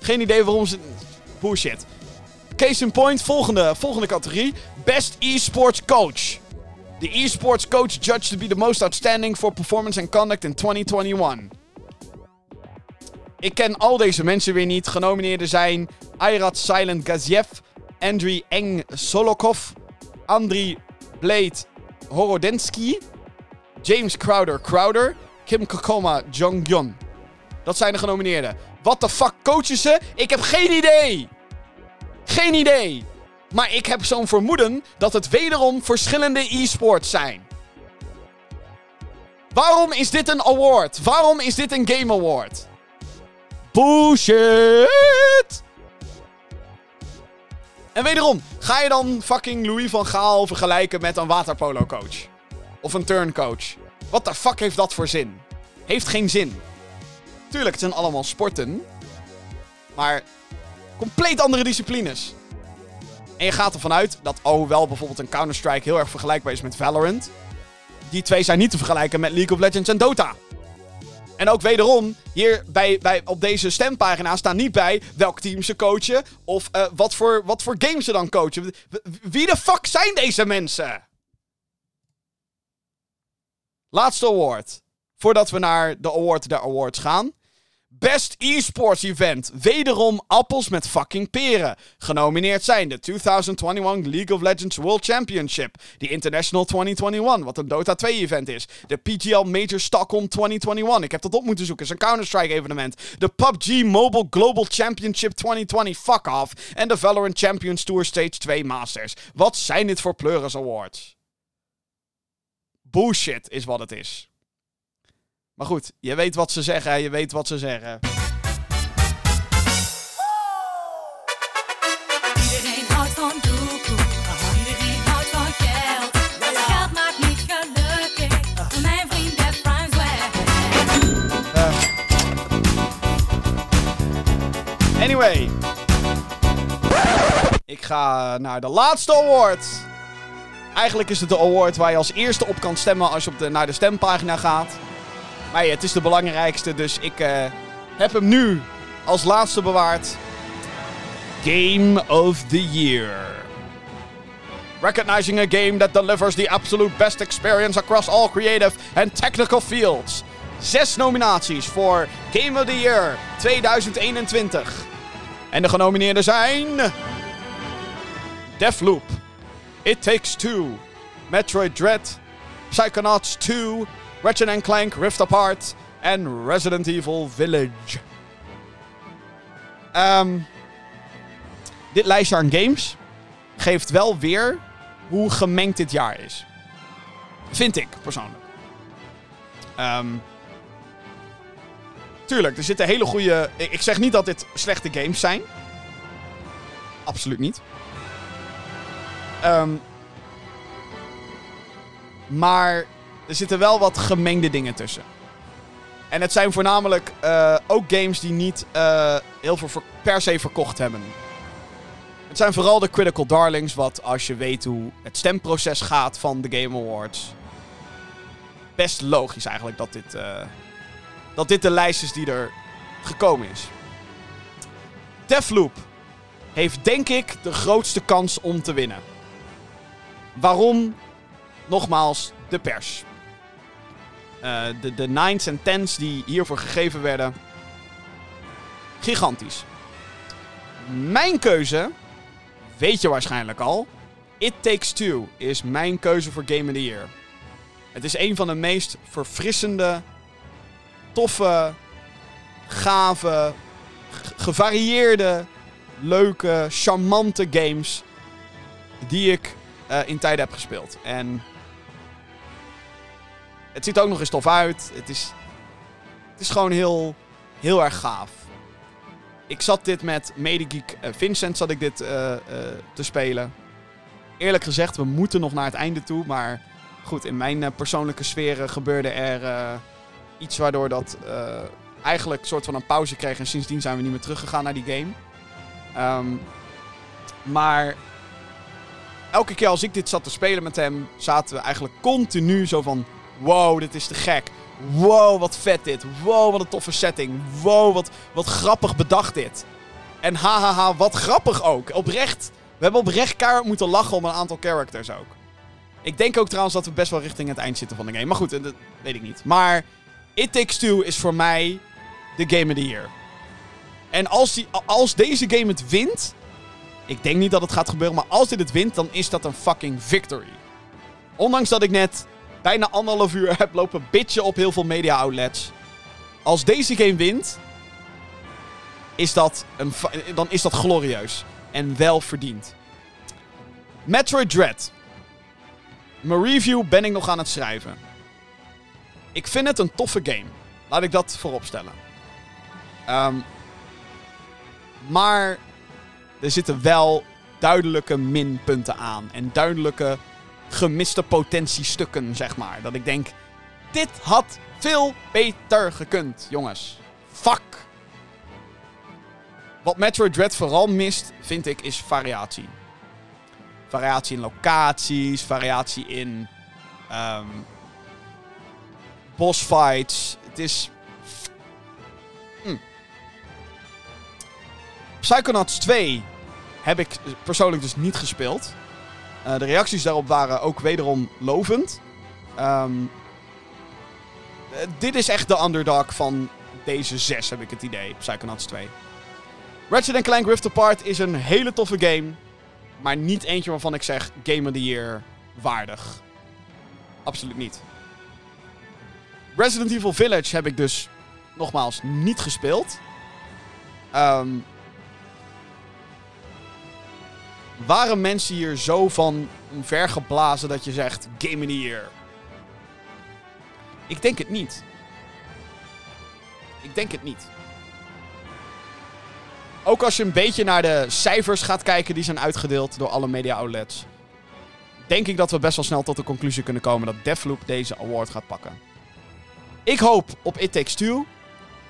Geen idee waarom ze... Bullshit. Case in point, volgende, volgende categorie. Best esports coach. The esports coach judged to be the most outstanding for performance and conduct in 2021. Ik ken al deze mensen weer niet. Genomineerden zijn Ayrat Silent Gaziev, Andriy Eng Solokov, Andriy Blade Horodensky, James Crowder Crowder, Kim Kokoma Jonghyun. Dat zijn de genomineerden. Wat de fuck coachen ze? Ik heb geen idee! Geen idee! Maar ik heb zo'n vermoeden dat het wederom verschillende e-sports zijn. Waarom is dit een award? Waarom is dit een Game Award? Bullshit! En wederom, ga je dan fucking Louis van Gaal vergelijken met een waterpolo coach? Of een turncoach? Wat de fuck heeft dat voor zin? Heeft geen zin. Tuurlijk, het zijn allemaal sporten. Maar compleet andere disciplines. En je gaat ervan uit dat, alhoewel bijvoorbeeld een Counter-Strike heel erg vergelijkbaar is met Valorant, die twee zijn niet te vergelijken met League of Legends en Dota. En ook wederom, hier bij, bij, op deze stempagina staan niet bij welk team ze coachen of eh, wat, voor, wat voor games ze dan coachen. Wie de fuck zijn deze mensen? Laatste award. Voordat we naar de award der awards gaan. Best esports event. Wederom appels met fucking peren. Genomineerd zijn de 2021 League of Legends World Championship. De International 2021, wat een Dota 2 event is. De PGL Major Stockholm 2021. Ik heb dat op moeten zoeken. is een Counter-Strike evenement. De PUBG Mobile Global Championship 2020. Fuck off. En de Valorant Champions Tour Stage 2 Masters. Wat zijn dit voor Pleuris Awards? Bullshit is wat het is. Maar goed, je weet wat ze zeggen, je weet wat ze zeggen. Iedereen houdt van doekoe. Iedereen houdt van geld. Geld maakt niet gelukkig. Voor mijn vriend dat rhymes weg. Anyway. Ik ga naar de laatste award. Eigenlijk is het de award waar je als eerste op kan stemmen als je op de, naar de stempagina gaat. Maar het is de belangrijkste, dus ik eh, heb hem nu als laatste bewaard. Game of the Year. Recognizing a game that delivers the absolute best experience across all creative and technical fields. Zes nominaties voor Game of the Year 2021. En de genomineerden zijn... Deathloop, It Takes Two, Metroid Dread, Psychonauts 2, Ratchet Clank Rift Apart en Resident Evil Village. Ehm, dit lijstje aan games geeft wel weer hoe gemengd dit jaar is. Vind ik, persoonlijk. Ehm, tuurlijk, er zitten hele goede... Ik zeg niet dat dit slechte games zijn. Absoluut niet. Ehm, maar er zitten wel wat gemengde dingen tussen. En het zijn voornamelijk eh, ook games die niet eh, heel veel per se verkocht hebben. Het zijn vooral de Critical Darlings, wat als je weet hoe het stemproces gaat van de Game Awards. Best logisch eigenlijk dat dit, eh, dat dit de lijst is die er gekomen is. Deathloop heeft denk ik de grootste kans om te winnen. Waarom? Nogmaals, de pers. Eh, de, de nines en tens die hiervoor gegeven werden. Gigantisch. Mijn keuze, weet je waarschijnlijk al. It Takes Two is mijn keuze voor Game of the Year. Het is een van de meest verfrissende, toffe, gave, gevarieerde, leuke, charmante games die ik eh, in tijden heb gespeeld. En het ziet ook nog eens tof uit. Het is, het is gewoon heel, heel erg gaaf. Ik zat dit met Medegeek eh, Vincent zat ik dit eh, te spelen. Eerlijk gezegd, we moeten nog naar het einde toe. Maar goed, in mijn persoonlijke sferen gebeurde er iets waardoor dat eigenlijk een soort van een pauze kreeg. En sindsdien zijn we niet meer teruggegaan naar die game. Ehm, maar elke keer als ik dit zat te spelen met hem, zaten we eigenlijk continu zo van... Wow, dit is te gek. Wow, wat vet dit. Wow, wat een toffe setting. Wow, wat, wat grappig bedacht dit. En hahaha, wat grappig ook. Oprecht. We hebben oprecht keihard moeten lachen om een aantal characters ook. Ik denk ook trouwens dat we best wel richting het eind zitten van de game. Maar goed, eh, dat weet ik niet. Maar It Takes Two is voor mij de Game of the Year. En als, die, als deze game het wint... Ik denk niet dat het gaat gebeuren, maar als dit het wint, dan is dat een fucking victory. Ondanks dat ik net bijna anderhalf uur heb lopen bitchen op heel veel media outlets. Als deze game wint, is dat een, dan is dat glorieus. En wel verdiend. Metroid Dread. Mijn review ben ik nog aan het schrijven. Ik vind het een toffe game. Laat ik dat voorop stellen. Ehm, maar er zitten wel duidelijke minpunten aan. En duidelijke gemiste potentiestukken, zeg maar. Dat ik denk, dit had veel beter gekund, jongens. Fuck. Wat Metroid Dread vooral mist, vind ik, is variatie. Variatie in locaties, variatie in ehm bossfights. Het is... Psychonauts 2 heb ik persoonlijk dus niet gespeeld. Eh, de reacties daarop waren ook wederom lovend. Eh, dit is echt de underdog van deze zes, heb ik het idee. Psychonauts 2. Ratchet Clank Rift Apart is een hele toffe game. Maar niet eentje waarvan ik zeg Game of the Year waardig. Absoluut niet. Resident Evil Village heb ik dus nogmaals niet gespeeld. Ehm waren mensen hier zo van vergeblazen dat je zegt Game of the Year? Ik denk het niet. Ik denk het niet. Ook als je een beetje naar de cijfers gaat kijken die zijn uitgedeeld door alle media outlets. Denk ik dat we best wel snel tot de conclusie kunnen komen dat Deathloop deze award gaat pakken. Ik hoop op It Takes Two.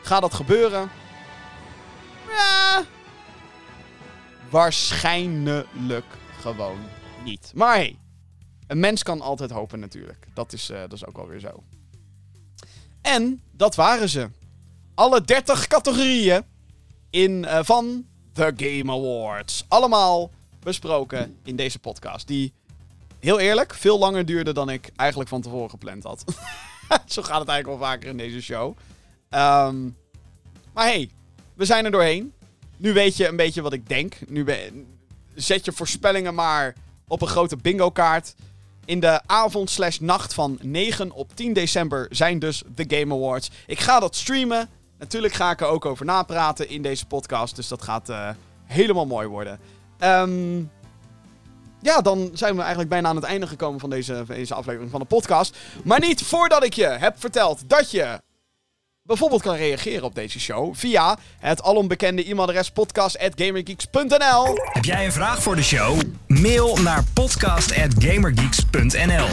Gaat dat gebeuren? Ja. Waarschijnlijk gewoon niet. Maar hey, een mens kan altijd hopen natuurlijk. Dat is, eh, dat is ook wel weer zo. En dat waren ze. Alle 30 categorieën in, eh, van The Game Awards. Allemaal besproken in deze podcast. Die, heel eerlijk, veel langer duurde dan ik eigenlijk van tevoren gepland had. Zo gaat het eigenlijk wel vaker in deze show. Ehm, maar hey, we zijn er doorheen. Nu weet je een beetje wat ik denk. Nu zet je voorspellingen maar op een grote bingo kaart. In de avond slash nacht van 9 op 10 december zijn dus de Game Awards. Ik ga dat streamen. Natuurlijk ga ik er ook over napraten in deze podcast. Dus dat gaat eh, helemaal mooi worden. Ehm, ja, dan zijn we eigenlijk bijna aan het einde gekomen van deze, van deze aflevering van de podcast. Maar niet voordat ik je heb verteld dat je bijvoorbeeld kan reageren op deze show via het alombekende e-mailadres podcast.gamergeeks.nl. Heb jij een vraag voor de show? Mail naar podcast.gamergeeks.nl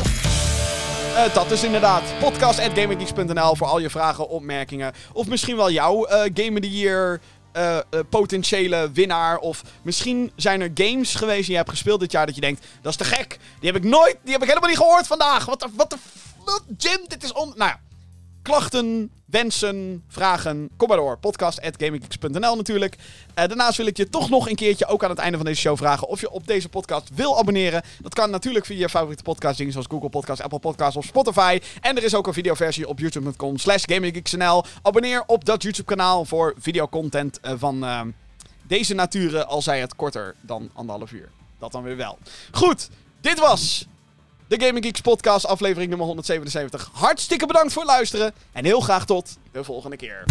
Eh, dat is inderdaad podcast.gamergeeks.nl voor al je vragen, opmerkingen. Of misschien wel jouw eh Game of the Year eh, potentiële winnaar. Of misschien zijn er games geweest die je hebt gespeeld dit jaar dat je denkt, dat is te gek. Die heb ik nooit, die heb ik helemaal niet gehoord vandaag. Wat de, wat de, Jim, dit is on... Nou ja, klachten, wensen, vragen, kom maar door. Podcast.gaminggeeks.nl natuurlijk. Eh, daarnaast wil ik je toch nog een keertje, ook aan het einde van deze show, vragen of je op deze podcast wil abonneren. Dat kan natuurlijk via je favoriete podcastdingen zoals Google Podcasts, Apple Podcasts of Spotify. En er is ook een videoversie op youtube.com slash. Abonneer op dat YouTube kanaal voor videocontent eh, van eh, deze naturen, al zij het korter dan anderhalf uur. Dat dan weer wel. Goed, dit was de Gaming Geeks podcast, aflevering nummer 177. Hartstikke bedankt voor het luisteren en heel graag tot de volgende keer.